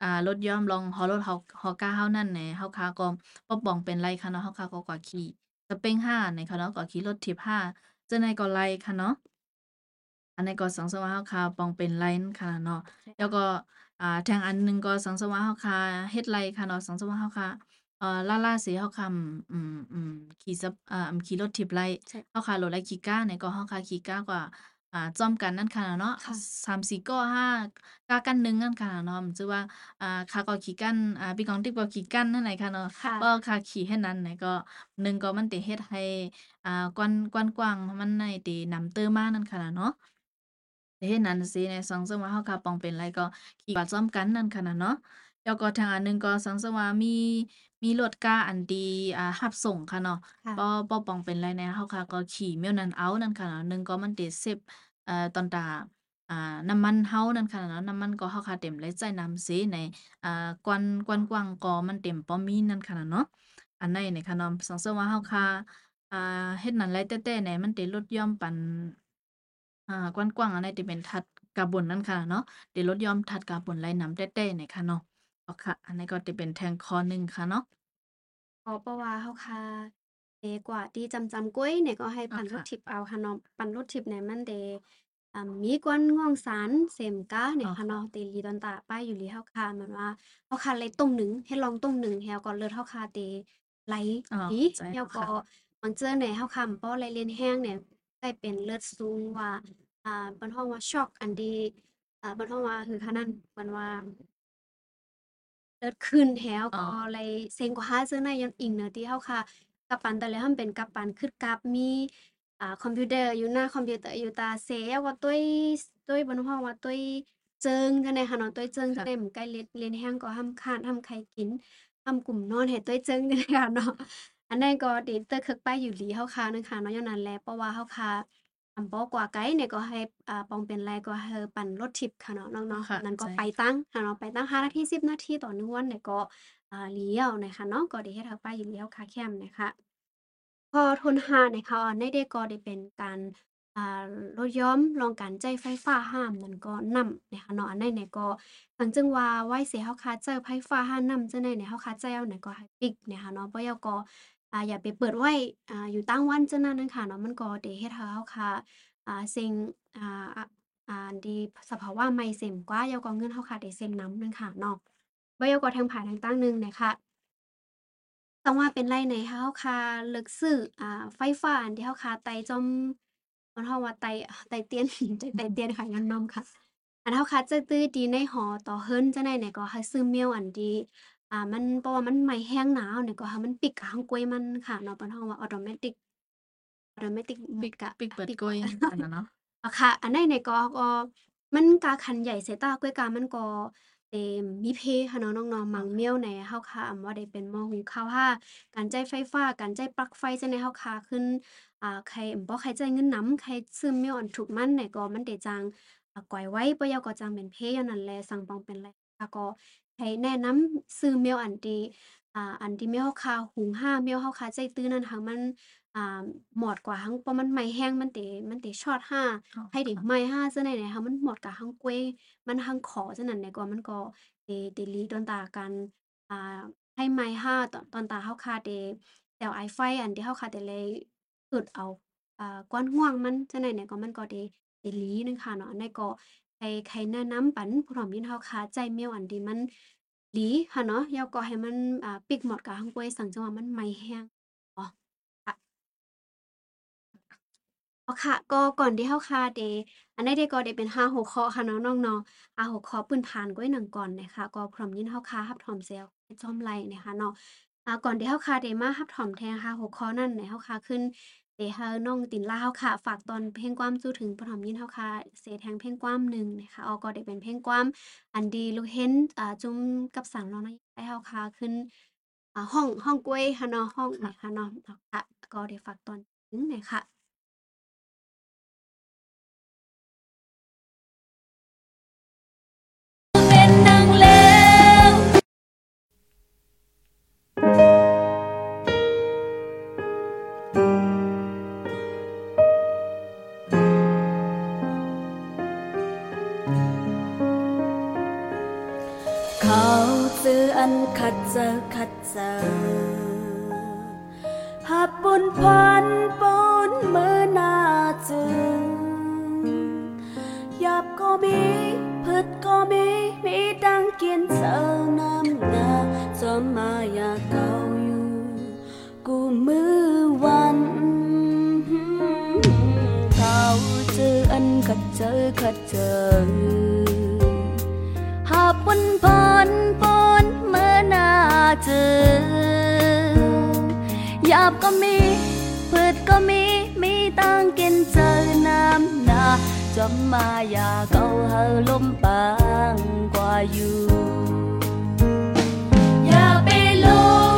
อ่ารถย่อมลองฮอลด ฮอก ฮอก้า เฮานั่นแหน่ เฮาคาก็บ่ป่องเป็นไรค่ะเนาะ เฮาคาะก็กว่าขี่สเป้ง 5 ในค่ะเนาะ กว่าขี่รถทิบา เจอในก็ไลค่ะเนาะ อันในก็สังสวะเฮาค่ะปองเป็นไลน์ค่ะเนาะ แล้วก็อ่าทางอันนึงก็สังสวะเฮาค่ะเฮ็ดไลค่ะเนาะสังสวะเฮาค่ะเอ่อล่าล่าสีเฮาคำอืมอืมขี่ซับอ่าขี่รถทิพไล่เฮาค่ะรถไลขี่ก้าในก็เฮาค่ะขี่ก้ากว่า อ่า จ้อมกันนั่นค่ะเนาะ ค่ะ 3-4ก้อห้ากากันหนึ่งนั่นค่ะเนาะ มันชื่อว่า อ่าข้าก็ขี่กัน อ่าพี่กอง ติ๊กก็ขี่กันนั่นแหละค่ะเนาะ ค่ะ ก็ข้าขี่เฮ็ดนั้นเนี่ยก็หนึ่งก็มันติเฮ็ดให้ อ่า กว้านกว้านกว้างมันในตินำเติมมานั่นค่ะเนาะแต่เฮ็ดนั้นสิในสังเสริมว่าเฮาค่ะป้องเป็นไรก็ขี่ว่าจ้อมกันนั่นค่ะน่ะเนาะ แล้วก็ทางอันหนึ่งก็สังเสริมว่ามี มีรถกาอันที่อ่า รับส่งค่ะเนาะ ค่ะ บ่ บ่ป้องเป็นไรแหน่เฮาค่ะก็ขี่แมวนั้นเอานั่นค่ะเนาะ หนึ่งก็มันติเซฟ เอ่อ ตอนตา อ่า น้ำมันเฮานั่นค่ะเนาะ น้ำมันก็เฮาค่ะเต็มเลยใช้น้ำสิใน อ่า กวน กวนกว้างก็มันเต็มบ่มีนั่นค่ะน่ะเนาะ อันนั้นนี่ค่ะเนาะ สังเสริมว่าเฮาค่ะ อ่า เฮ็ดนั้นไรแต้ๆเนี่ยมันติลดหย่อมปันอ่า กว้านกว้างอันใดที่เป็นธาตุคาร์บอนนั่นค่ะเนาะ ติลดหย่อมธาตุคาร์บอนไรนำแต้ๆนี่ค่ะเนาะ อ๋อค่ะ อันนี้ก็จะเป็นแทงข้อหนึ่งค่ะเนาะ อ๋อเพราะว่าเฮาค่ะ เดกว่าที่จำจำกล้วยเนี่ยก็ให้อ๋อปั่นรถค่ะ ทิพย์เอาค่ะเนาะ ปั่นรถทิพย์เนี่ยมันเดอ่ามีกวนง่วงสารเสมกาเนี่อ๋ยอค่ะค่ะ เนาะเตลีตอนตาป้ายอยู่ลีเฮาค่ะเหมือนว่าเฮาค่ะเลยต้มหนึ่งให้ลองต้มหนึ่งแฮวก่อนเลิศเฮาค่ะเตไหลอ๋อดีใจแฮวค่ะก็บางเจื่อเนี่ยเฮาค่ะป้อไหลเลียนแห้งเนี่ยได้เป็นเลือดสูงว่า อ่าเปิ้นฮ้องว่าช็อกอันที่อ่าเปิ้นฮ้องว่าคือคะนั้นเปิ้นว่า เลิศขึ้นแถวอ๋อก็เลยเซ็งกว่าหาซื้อในย้อนอิงเนาะที่เฮาค่ะ กัปตันแต่ละหั้นเป็นกัปตันคือกับมี อ่า คอมพิวเตอร์อยู่หน้าคอมพิวเตอร์อยู่ตาเซยว่าตุ้ยตุ้ยบนห้องว่าตุ้ยเจิงจังได๋ค่ะเนาะตุ้ยเจิงจังค่ะได๋มันใกล้เลียนเลียนแห้งก็ห้ำคร้าน ห้ำไข่กิน ห้ำกลุ่มนอนให้ตุ้ยเจิง จังได๋ค่ะเนาะ อันนั้นก็ติเตอร์คึกไปอยู่หลีเฮาค่ะนั่นค่ะเนาะย้อนนั้นแหละ เพราะว่าเฮาค่ะ อำปอกว่าไกลเนี่ยก็ให้อ่าปองเป็นไรก็ให้ปั่นรถทิพย์ค่ะเนาะน้องค่ะๆนั้นก็ใช่ ไปตั้งค่ะเนาะไปตั้ง5นาที10 นาทีต่อ1วันเนี่ยก็อ่าเลี้ยวนะคะเนาะก็ได้เฮ็ดให้ป้าอยู่เลี้ยวคาแคมนะคะ พอทุนหานะคะในได้ก็ได้เป็นการอ่าลดหย้อมรองการใช้ไฟฟ้าห้ามนั่นก็นำนะคะเนาะอันใดเนี่ยก็ตั้งจึงว่าไว้เสียเฮาคาเจอไฟฟ้าห้ามนำจังได๋เนี่ยเฮาคาเจ้าเนี่ยก็ให้ปิดนะคะเนาะบ่อยาก็ อ่าอย่าไปเปิดไว้อ่าอยู่ตั้งวันเจังนั้นนั่นค่ะเนาะมันก็ได้เฮ็ดให้เฮาคาอ่าสิ่งอ่าอะอ่าดีสภาวะใหม่เสมกว่าแล้วก็เงินเฮาคาได้เสมน้ำนั่นค่ะเนาะบ่อยาก็ทางภายทางตั้งหนึงนะคะต้องว่าเป็นไรไหนเฮาคาเลิกซื้ออ่าไฟฟ้าอันที่เฮาคาไต่จอม มันเฮาว่าไต่ ไต่เตียนใจไต่เตียนค่ะ ย้อนนำค่ะ อันเฮาคาจะตื้อดีในหอต่อเฮิรนจังได๋เนี่ยก็ให้ซื้อเมียวอันดี อ่า มัน เพราะว่ามันไหม้แห้งหนาวเนี่ยก็ให้มันปิดกะหังกล้วยมันค่ะ เนาะปานเฮาว่าออโตเมติกออโตเมติกปิกกะ ปิกเปิดปิกกล้วยอันนั้นเนาะอะค่ะ อันใดเนี่ยก็ ก็ มันกาคันใหญ่เสยตากล้วยกามันก็ เอ่มมีเพค่ะเนาะ น้องๆมังเมียวในเฮาคาอำว่าได้เป็นหม้อหุงข้าว ถ้าการใช้ไฟฟ้า การใช้ปลั๊กไฟจังได๋เฮาคาขึ้น อ่า ใคร อั่น บ่ ใครจ่ายเงินนำ ใครซื้อเมียวอันถูกมันเนี่ยก็มันได้จังอ่าก้อยไว้บ่ยาวก็จังเป็นเพย้อนนั่นแหละ สั่งปองเป็นไร ค่ะ ก็ ให้แนะนำซื้อเมียวอันที่อ่าอันที่เมียวเฮาคาหุงห้าเมียวเฮาคาใจตื้อนั้นหั้นมันอ่าหมอดกว่าหั้งเพราะมันไหม้แห้งมันเตมันเตช็อตห้าอ๋อ ให้เด็กค่ะไม่ห้าจังได๋เนี่ยค่ะมันหมดกะหังกล้วยมันหังขอจังนั้นเนี่ยก็มันก็เตเตลีตอนตากันอ่าให้ไม้ห้าตอนตอนตาเฮาคาเตแตวไอไฟอันที่เฮาคาเตเลยอึดเอาอ่าก้อนห่วงมันจังได๋เนี่ยก็มันก็เตเตลีนึงค่ะเนาะอันใดก็ ใครใครแนะนำปันผู้อมยินเฮาคาใจเมียวอันที่มันหลีค่ะเนาะแล้วก็ให้มันอ่าปิกหมดกะหังกวยสังจังว่ามันไม้แรงอ๋อค่ะอ๋อค่ะ ก็ก่อนที่เฮาคาเดอันใดเดก็ได้เป็น5หัวข้อค่ะเนาะน้องๆอ่าหัวข้อพื้นฐานก้อยหนังก่อนนะคะก็พร้อมยินเฮาคารับถอมเซลจอมไลนะคะเนาะอ่าก่อนที่เฮาคาเดมารับถอมแทนะคะหัวข้อนั้นเนี่ยเฮาคาขึ้น เดเฮาน้องตินลาวค่ะ ฝากตอนเพลงความสู้ถึงพร้อมยินเฮาคาเสแทงเพลงความหนึ่งนะคะออก็ได้เป็นเพลงความอันดีลูกเห็นอ่าจุ้มกับสังเนาะนะให้เฮาคาขึ้นอ่าห้องห้องกล้วยค่ะเนาะห้องนะคะเนาะเอาค่ะก็ได้ฝากตอนถึงหน่อยค่ะ อหับปุนพันปุนมือนาจึงหยับก็มีพืชก็มีมีดังกินเจอน้ำหนาจอมมาอยากเก่าอยู่ กูมือวันเขาเจออันขัดเจอขัดเจอ เจอหยาบก็มีพืชก็มีมีตังกินเจอน้ำหนาจอมมาอย่าเกาเฮาลมปางกว่าอยู่อย่าไปลุม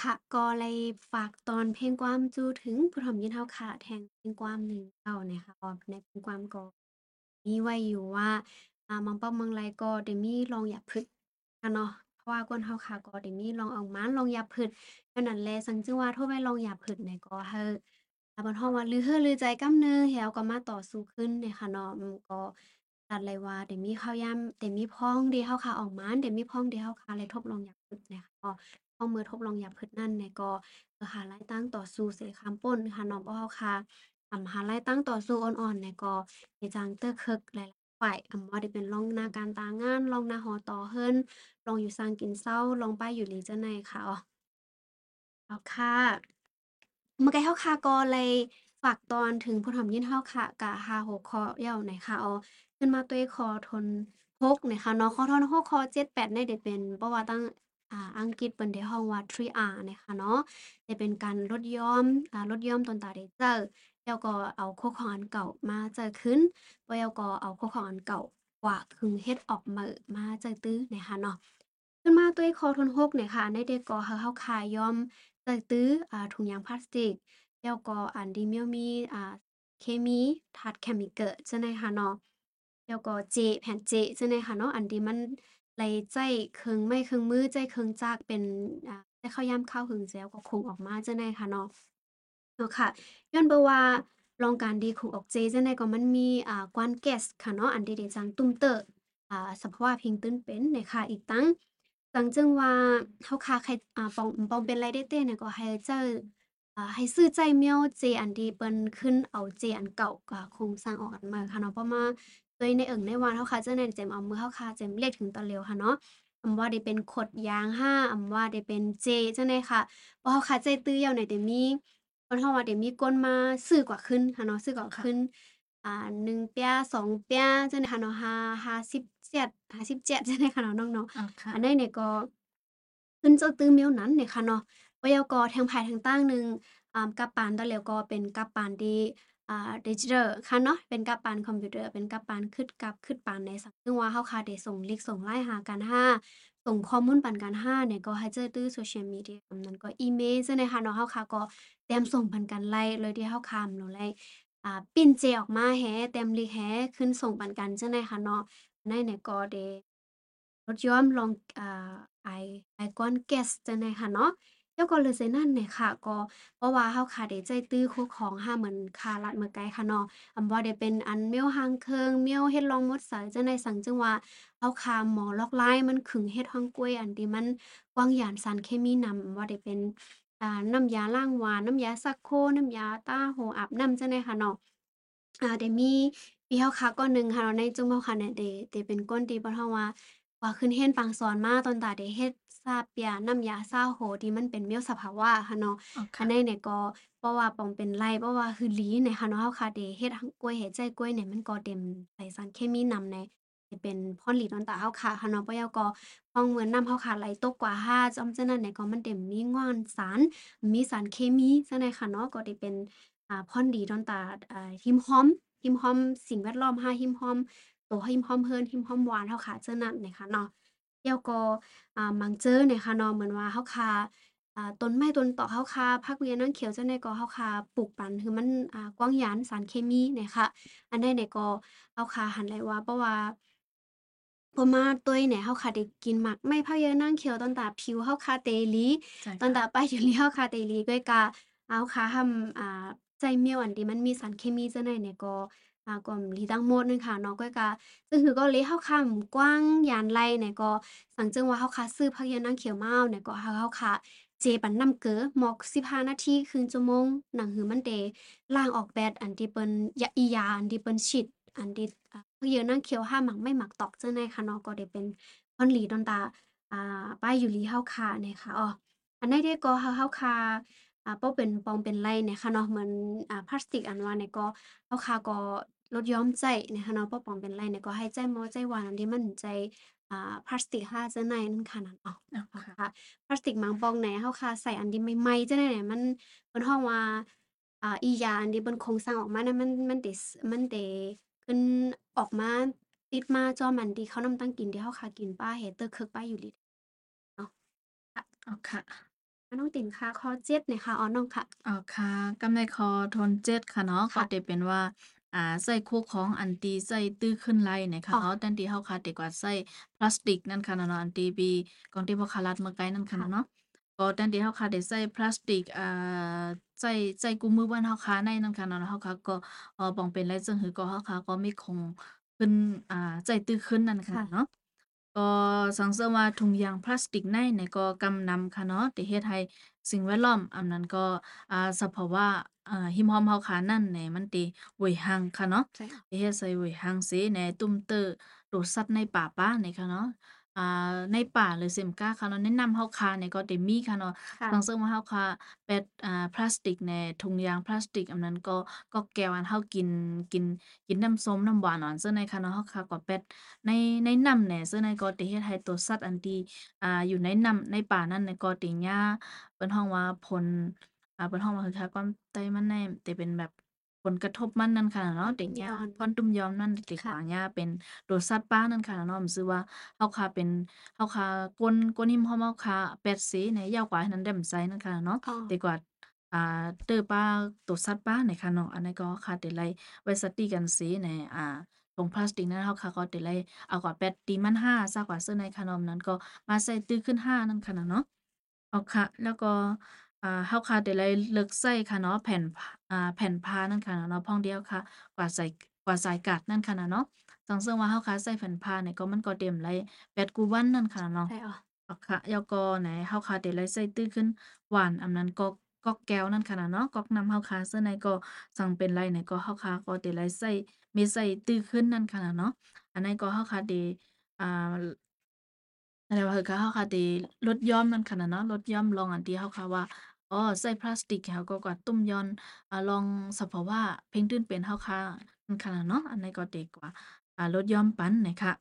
ค่ะ ก็เลยฝากตอนเพลงความจูถึงผู้ถ่อมยินเฮาค่ะ แทงเพลงความหนึ่งเจ้านะคะก็ในเพลงความก็มีไว้อยู่ว่าอ่ามังเป้าเมืองไรก็ได้มีลองหยับพึกอะเนาะเพราะว่าก้นเฮาค่ะก็ได้มีลองเอามานลองหยับพึกย้อนนั้นแหละซังจึงว่าโทไว้ลองหยับพึกเนี่ยก็เฮออ่าเปิ้นฮ้องว่าลือเฮ้อลือใจกำนึแฮวก็มาต่อสู้ขึ้นเนี่ยค่ะเนาะก็ตัดเลยว่าได้มีข้าวยามได้มีพ้องที่เฮาค่ะออกมานได้มีพ้องที่เฮาค่ะเลยทบลองหยับพึกเนี่ยค่ะ ก็พ้อมือทบลองหยับพึกนั่นเนี่ย ก็เอ่อหาไล่ตั้งต่อสู้เสคำป้นค่ะนาะเพราะเฮาค่ะอำหาไล่ตั้งต่อสู้อ่อนๆเนี่ย ก็เฮจังเตื้อคึกหลาย ๆ ฝ่ายอำบ่ได้เป็นลอง หน้าการตางานลองหน้าหอต่อเฮิรนลองอยู่ซางกินเซาลองไปอยู่หลีจั่งใดค่ะ อ้ออ๋อค่ะเมื่อกี้เฮาค่ะ ก็เลยฝากตอนถึงผู้ถ่อมยินเฮาค่ะกะ5 6ข้อเยาวหน่อยค่ะ อ้อ ขึ้นมาด้วยข้อทน6นี่ค่ะเนาะข้อทน6ข้อ7 8เนี่ยได้เป็นปราะวัติตั้ง อ่าอังกฤษเปิ้นได้ฮ้องว่า 3R เนี่ยค่ะเนาะได้เป็นการลดย่อมอ่าลดย่อมตนตาได้เจ้อแล้วก็เอาโคของอันเก่ามาเจ้อคืนแล้วก็เอาโคของอันเก่ากว่าคึงเฮ็ดออกมื้อมาเจอตื้อเนี่ยค่ะเนาะขึ้นมาด้วยข้อทน6เนี่ยค่ะในได้ก่อให้เฮาคายย้อมเจอตื้ออ่าถุงยางพลาสติก แล้วก็อันที่มันมีอ่าเคมีธาตุ chemical จั่งใดค่ะเนาะแล้วก็เจแผ่นเจจั่งใดค่ะเนาะอันที่มัน ไหลใจเคืองไม้เคืองมือ ใจเคืองจักเป็น อ่าแต่ข้าวยามข้าวหึงแล้วก็คงออกมาจั่งใดค่ะเนาะ เนาะค่ะย้อนบ่ว่าลองการที่คงออกเจจั่งใดก็มันมี อ่ากวนแก๊สค่ะเนาะ อันที่ได้จังตุ้มเตออ่า สภาวะพิงตื้นเป็นเนี่ยค่ะ อีกตั้งจังจึงว่าเฮาค่ะใครอ่า ปอง ปองเป็นไรได้เต้เนี่ยก็ให้เจ้อ อ่า ให้ซื้อใจเมียวเจอันที่เปิ้นขึ้นเอาเจอันเก่าก็คงสร้างออกอันใหม่ค่ะเนาะ เพราะว่า ด้วยในเอิ้งในวานเฮาค่ะจั่งใดเจ็มเอามือเฮาค่ะเจ็มเลขถึงตอนเร็วค่ะเนาะอำว่าได้เป็นขดยางห้าอำว่าได้เป็นเจจั่งใดค่ะเพราะเฮาค่ะใจตื้อยาวเนี่ยได้มีเพิ่นฮ้องว่าได้มีคนมาซื้อกว่าขึ้นค่ะเนาะซื้อกว่าค่ะขึ้นอ่า1เปีย2เปียจั่งใดค่ะเนาะห้า57 57จั่งใดค่ะเนาะน้องเนาะอ๋อค่ะอันใดเนี่ยก็ขึ้นเจ้าตื้อเหมียวนั้นเนี่ยค่ะเนาะแล้วยังก็แทงไผแทงตั้งหนึ่งอ่ากับปานตอนแล้วก็เป็นกับปานที่ อ่าดิจิทัลค่ะเนาะเป็นกับปานคอมพิวเตอร์เป็นกับปานคิดกับคิดปานในสังซึ่งว่าเฮาค่ะได้ส่งลิงก์ส่ง LINE หากันห้าส่งข้อมูลปันกันห้าเนี่ยก็ให้เจอตื้อ social media อันนั้นก็อีเมลจั่งใดค่ะเนาะเฮาค่ะก็แต้มส่งปันกันไล่เลยที่เฮาค้ำแล้วไล่อ่าปิ้นเจออกมาแฮแต้มลิงก์แฮขึ้นส่งปันกันจั่งใดค่ะเนาะอันเนี่ยก็ได้ลดย่อมลองอ่าไอไอกวนแกสจั่งใดค่ะเนาะ แล้วก็เลยเซนั้นเนี่ยค่ะ ก็เพราะว่าเฮาค่ะได้ใจตื้อคู่ของห้าเหมือนคาลัดมื้อไกลค่ะเนาะอำบ่ได้เป็นอันเมียวหางเคิงเมียวเฮ็ดลองมดสายจังใดซั้งจึงว่าเฮาค่ะหมอลอกลายมันขึงเฮ็ดฮ่องกล้วยอันที่มันกว้างหยานสารเคมีนำบ่ได้เป็น อ่า น้ำยาล้างหวาน น้ำยาซักโครน้ำยาตาโฮอาบน้ำจั่งใดค่ะเนาะ อ่า ได้มีพี่เฮาค่ะก้อนหนึ่งค่ะเนาะ ในจุมเฮาค่ะเนี่ย ได้ ได้เป็นคนที่เพิ่นฮ้องว่า ว่าขึ้นเรียนปางสอนมาตอนตาได้เฮ็ด ซาเปียน้ำยาซาโฮที่มันเป็นเมียวสภาวะค่ะเนาะอ๋ออัค่ะนใดเนี่ยก็เพราะว่าปองเป็นไร่เพราะว่าคือหลีเนี่ยค่ะเนาะเฮาค่ะได้เฮ็ดหั่งกล้วยเฮ็ดใจกล้วยเนี่ยมันก็เต็มใส่สารเคมีนำในที่เป็นพ่นหลีตอนตาเฮาค่ะค่ะเนาะเพราะแล้วก็พ้องเหมือนน้ำเฮาค่ะไหลตกกว่าห้าจอมจั่งนั้นเนี่ยก็มันได้มีง่วนสาร มีสารเคมีจั่งใดค่ะเนาะก็ได้เป็น อ่า พ่นดีตอนตา อ่า หิมหอม หิมหอมสิ่งแวดล้อมเราหิมหอม ตัวหิมหอมเฮิรนหิมหอมหวานเฮาค่ะจั่งนั้นเนี่ยค่ะเนาะ แล้วก็อ่าบางเจอเนี่ยค่ะเนาะเหมือนว่าเฮาค่ะอ่าต้นไม้ต้นตอกเฮาค่ะภาควิชานางเขียวจั่งใดก็เฮาค่ะปลูกปันคือมันอ่ากว้างหยานสารเคมีเนี่ยค่ะ อันใดเนี่ยก็เฮาค่ะหั้นแหละว่า เพราะว่า เพราะมาตุ้ยเนี่ย เฮาค่ะได้กินหมากไม้พะเยานางเขียว ตอนตาผิวเฮาค่ะเตหลี ใช่ตอนค่ะตาไปอยู่หลี เฮาค่ะเตหลี ก้อยกะเฮาค่ะทำอ่า ใจเหมียวอันที่มันมีสารเคมีจั่งใดเนี่ยก็ อ่าก็หลีตั้งหมดนึ่งค่ะ เนาะ ก้อยกะซึ่งคือก็เลยเฮาค่ะกว้าง ยานไร่เนี่ยก็ สังจึงว่า เฮาค่ะซื้อพะเยานางเขียวมาเอาเนี่ย ก็ให้เฮาค่ะเจปันน้ำเกลือหมอก 15 นาทีครึ่งชั่วโมง หนังหือมันได้ล้างออกแบดอันที่เปิ้น ยะ อียาอันที่เปิ้นฉีด อันที่ อ่าพะเยานางเขียวห้าหมักไม้หมักตอกจั่งใดค่ะเนาะ ก็ได้เป็นพ่นหลีตอนตา อ่า ป้ายอยู่หลีเฮาค่ะเนี่ยค่ะ อ้อ อันใดที่ก็เฮาค่ะอ่า บ่เป็นปองเป็นไร่เนี่ยค่ะเนาะ เหมือน อ่า พลาสติกอันว่าเนี่ยก็ เฮาค่ะก็ ลดหย่อมใจเนี่ยค่ะเนาะบ่ปองเป็นไร่เนี่ยก็ให้ใจหม้อใจหวานอันที่มันใจอ่าพลาสติกห้าจั่งใดนั่นค่ะนั่นอ้ออ๋อเฮาค่ะค่ะพลาสติกบางปองไหนเฮาค่ะใส่อันที่ใหม่ๆจั่งใดเนี่ยมันเพิ่นฮ้องว่าอ่าอียาอันที่เพิ่นโครงสร้างออกมานั้นมันมันได้สมันได้ขึ้นออกมาติดมาจอมอันที่เขานำตั้งกินที่เฮาค่ะกินป้าเฮ็ดเตอคึกป้าอยู่หลีเนาะค่ะอ๋อค่ะอ่าน้องติ่นค่ะข้อ7เนี่ยค่ะอ๋อน้องค่ะอ๋อค่ะกำในคอทนเจ็ดค่ะเนาะก็ค่ะจะเป็นว่า อ่าใส่คู่ของอันตีใส่ตื้อขึ้นไล่นะคะอ๋อเนาะตันที่เฮาค่ะแต่กว่าใส่พลาสติกนั่นค่ะเนาะอันที่บีกองที่บ่คารัดเมื่อไกลนั่นค่ะค่ะ เนาะก็ตันที่เฮาค่ะได้ใส่พลาสติกอ่าใส่ใส่กุมมือบ้านเฮาค่ะในนั่นค่ะเนาะเฮาค่ะก็เอ่อป้องเป็นไล่ซึ่งหือก็เฮาค่ะก็มีคงขึ้นอ่าใส่ตื้อขึ้นนั่นค่ะค่ะ เนาะ ก็สังเกตว่าถุงยางพลาสติกในเนี่ยก็กำนำค่ะเนาะที่เฮ็ดให้สิ่งแวดล้อมอันนั้นก็อ่าสภาวะ อ่า หิมหอมเฮาขานั่นแหน่มันติเวยหังค่ะเนาะใช่ค่ะที่เฮ็ดใส่เวยหังเสแหน่ตุ้มเตอโดดสัตว์ในป่าป้าเนี่ยค่ะเนาะอ่าในป่าหรือเสมกาค่ะเนาะแนะนำเฮาคาเนี่ยก็ได้มีค่ะเนาะค่ะสังเกตว่าเฮาค่ะแปดอ่าพลาสติกแหน่ถุงยางพลาสติกอันนั้นก็ก็แก้วอันเฮากินกินกินน้ำส้มน้ำหวานอันซึ่งในค่ะเนาะเฮาค่ะก็แปดในในน้ำเนี่ยซึ่งในก็ติเฮ็ดให้ตัวสัตว์อันที่อ่าอยู่ในน้ำในป่านั้นเนี่ยก็ติหญ้าเปิ้นฮ้องว่าผล อ่าเปิ้นฮ้องว่าคือค่ะ ความไตมันแน่ติเป็นแบบผลกระทบมันนั่นค่ะเนาะติหญ้าย้อนพรตุ้มยอมนั่นติค่ะขวางหญ้าเป็นตัวสัตว์ป่านั่นค่ะเนาะ มันชื่อว่า เฮาค่ะเป็น เฮาค่ะก้นก้นหิมหอมเฮาค่ะเป็ดสีเนี่ยยาวกว่านั้นแด่มไซนั่นค่ะเนาะอ๋อดีกว่า อ่า เตอป้าตัวสัตว์ป้าในค่ะเนาะ อันนั้นก็ค่ะติไลไว้สติกันสีใน อ่า ถุงพลาสติกนั้น เฮาค่ะก็ติไลเอากว่าแปดตีมันห้า ซากกว่าเสื้อในขนมนั้นก็มาใส่ตื้อขึ้นห้านั่นค่ะเนาะ เอาค่ะ แล้วก็ อ่าเฮาค่ะติไลเลิกใส่ค่ะเนาะแผ่นผอ่าแผ่นผ้านั่นค่ะเนาะพ่องเดียวค่ะ กว่าใส่กว่าสายกัดนั่นค่ะเนาะสังเกตว่าเฮาค่ะใส่แผ่นผ้าเนี่ยก็มันก็เต็มไลแปดกูวันนั่นค่ะเนาะใช่อ๋อออกค่ะแล้วก็ไหนเฮาคาเดลัยใส่ตื้อขึ้นหวานอันนั้นก็ก๊อกแก้วนั่นค่ะนะเนาะก๊อกน้ำเฮาคาเสื้อในก็สั่งเป็นไรไหนก็เฮาคาก็เดลัยใส่มีใส่ตื้อขึ้นนั่นค่ะนะเนาะอันนั้นก็เฮาคาเดอ่าอะไรว่าคือเฮาคาเดลดหย่อมนั่นค่ะนะเนาะลดหย่อมลองอันที่เฮาคาว่า อ๋อ ใส่พลาสติกเฮาก็กว่าตุ้มย้อน อ่า ลองสภาวะเพ่งตื้นเป็นเฮาคานั่นค่ะนะเนาะ อันนั้นก็ดีกว่า อ่า ลดหย่อมปันนะคะ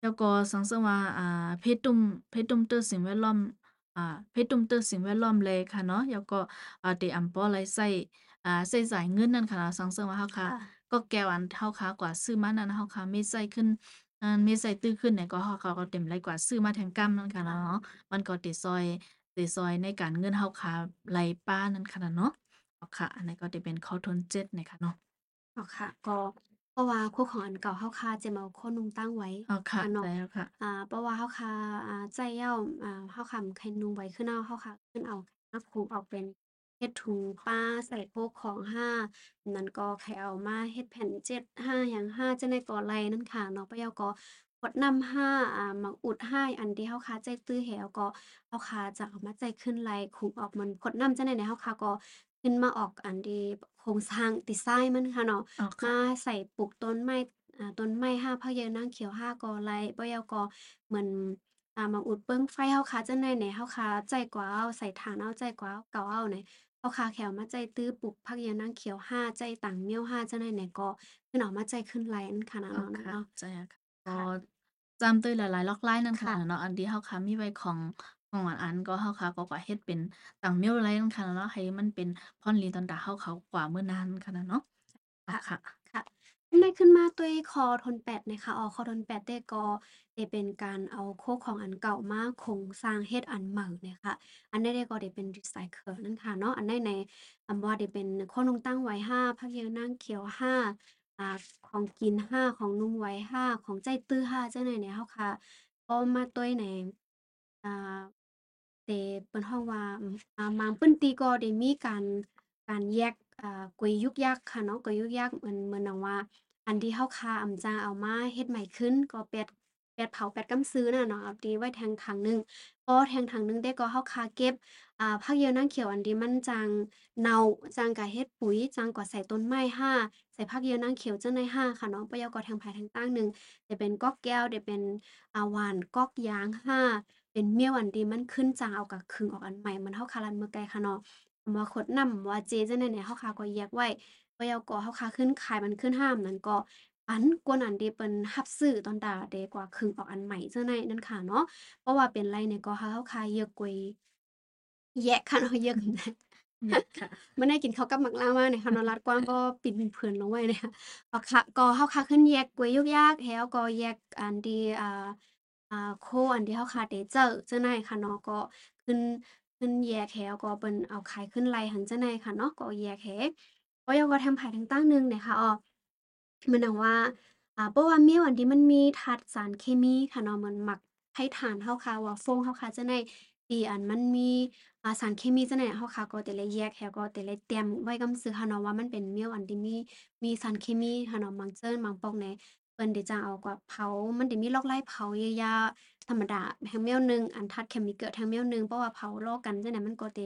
แล้วก็สังเกตว่า อ่า เพศตุ้มเพศตุ้มเตอสิ่งแวดล้อม อ่า เพศตุ้มเตอสิ่งแวดล้อมเลยค่ะเนาะ แล้วก็ อ่า เตอำปอไลใส่อ่าใส่สายเงินนั่นค่ะสังเกตว่าเฮาค่ะ ค่ะ ก็แก้วอันเฮาค่ะกว่าซื้อมานั่นเฮาค่ะมีใส่ขึ้นอ่ามีใส่ตื้อขึ้นเนี่ยก็ เฮาค่ะก็เต็มไรกว่าซื้อมาแทงกำนั่นค่ะ เนาะ มันก็ติซอย ติซอยในการเงินเฮาค่ะไหลป้านั่นค่ะเนาะเอาค่ะ อันนี้ก็จะเป็นข้อทนเจ็ดนะคะเนาะอ๋อค่ะ ก็ เพราะว่าคู่ของอันเก่าเฮาคาจะมาเอาโคนนุ่งตั้งไว้เอาค่ะอันเนาะได้แล้วค่ะ อ่า เพราะว่าเฮาคาอ่า ใจเหย้า อ่า เฮาคำใครนุ่งไว้ขึ้นเอาเฮาคาขึ้นเอามาคลุมออกเป็นเฮ็ดถุงป้าใส่พวกของห้านั้นก็ใครเอามาเฮ็ดแผ่นเจ็ดห้าอย่างห้าจะในก่อไรนั่นค่ะเนาะปะเยาก็ก ดนำห้าอ่าหมักอุดห้าอันที่เฮาคาใจตื้อแหวก็เฮาคาจะเอามาใจขึ้นไรคุมออกมันกดนำจะในในเฮาคาก็ขึ้นมาออกอันที่โครงสร้างดีไซน์มันค่ะเนาะเอาค่ะ มาใส่ปลูกต้นไม้อ่าต้นไม้ห้าพะเยานางเขียวห้ากอไร่บ่ยาวกอเหมือนอ่ามาอุดเบิ่งไฟเฮาคาจังได๋แหน่เฮาคาใจกว่าเอาใส่ถ่านเอาใจกว่าเอาเก่าเอาไหนเฮาคาแขวมาใจตื้อปลูกผักเยานางเขียวห้าใจตังเมี้ยวห้าจังได๋แหน่ก็ขึ้นออกมาใจขึ้นไหลอันขนาดเอานั้นค่ะเนาะใช่ค่ะ ค่ะก็จำตัวหลาย ๆ ล็อกไลน์นั่นค่ะค่ะเนาะ อันที่เฮาค่ะมีไว้ของ ของอันอัน ก็เฮาค่ะ ก็กว่าเฮ็ดเป็นต่างเมลไลน์นั่นค่ะเนาะ ให้มันเป็นพรลีตอนตาเฮาเขากว่ามื้อนั้นค่ะนะเนาะเอาค่ะ ค่ะอันใดขึ้นมาด้วยคอทนแปดนะคะอ๋อ คอทนแปดเด้ก็ได้เป็นการเอาโคกของอันเก่ามาโครงสร้างเฮ็ดอันใหม่เนี่ยค่ะ อันใดได้ก็ได้เป็น รีไซเคิล นั่นค่ะเนาะ อันใดใน อำว่าได้เป็นโคนนุ่งตั้งไว้ห้าผักเยานางเขียวห้าของกินห้าของนุ่งไว้ห้าของใจตื้อห้าจังได๋เนี่ยเฮาค่ะก็มาด้วยในอ่าแต่เปิ้นฮ้องว่า อืม อ่าบางเปิ้นตีก็ได้มีการ การแยก อ่า กวยยุกยักค่ะเนาะ กวยยุกยักเหมือน เหมือนดังว่า อันที่เฮาคาอำจาเอามาเฮ็ดใหม่ขึ้น ก็แปด แปดเผา แปดกำซื้อน่ะเนาะ เอาตีไว้แทงถังหนึ่ง พอแทงถังหนึ่งได้ก็เฮาคาเก็บ อ่า ผักเหี่ยวนางเขียวอันที่มันจังเน่า จังกะเฮ็ดปุ๋ย จังกว่าใส่ต้นไม้ห้า ใส่ผักเหี่ยวนางเขียวจังได้ห้าค่ะเนาะ ปะยอก็แทงไผแทงตั้งหนึ่งจะเป็นก๊อกแก้ว ได้เป็น อ่า หวานก๊อกยางห้า เป็นเมียวอันที่มันขึ้นจางเอากะขึงออกอันใหม่มันเฮาคารันเมื่อไกลค่ะเนาะว่าขดนำว่าเจ จังได๋เนี่ยเฮาคาก็แยกไว้บ่ยาวก็เฮาคาขึ้นขายมันขึ้นห้ามนั้นก็ อันกวนอันที่เปิ้นรับซื้อตอนตาเดกว่าขึงออกอันใหม่จังได๋นั่นค่ะเนาะ เพราะว่าเป็นไรเนี่ย ก็เฮาคาเยอะกวย แยกค่ะเนาะเยอะเนี่ยค่ะมื้อนี้กินข้าวกับหมักลาวมาเนี่ยค่ะเนาะรัดกว้างก็ปิ่นเพื่อนลงไว้เนี่ยค่ะก็ค่ะก็เฮาคาขึ้นแยกกวยยุกยากแล้วก็แยกอันที่อ่าอ่าโคอันที่เฮาคาได้เจอจังได๋ค่ะเนาะก็ขึ้นขึ้นขึ้นแยกแฮวก็เปิ้นเอาขายขึ้นไลหันจังได๋ค่ะเนาะก็แยกแฮก็ยอก็ทางภายทางตั้งหนึ่งเนี่ยค่ะอ้อมันดังว่า อ่าเพราะว่าเมียวอันที่มันมีธาตุสารเคมีค่ะเนาะเหมือนหมักให้ฐานเฮาค่ะว่าฟงเฮาค่ะจังได๋ ที่อันมันมี อ่า สารเคมีจังได๋เฮาค่ะ ก็แต่ละแยกแฮก็แต่ละเตรียมไว้กำซื่อค่ะเนาะว่ามันเป็นเมียวอันที่มี มีสารเคมีค่ะเนาะ บางเจิ้นบางปอกเนี่ยเปิ้นได้จะเอากว่าเผา มันได้มีลอกไล่เผาหญ้าๆธรรมดาแฮงแมวหนึ่ง อันธาตุเคมีเกิดแฮงแมวหนึ่ง เพราะว่าเผารอกกันจังได๋มันก็เต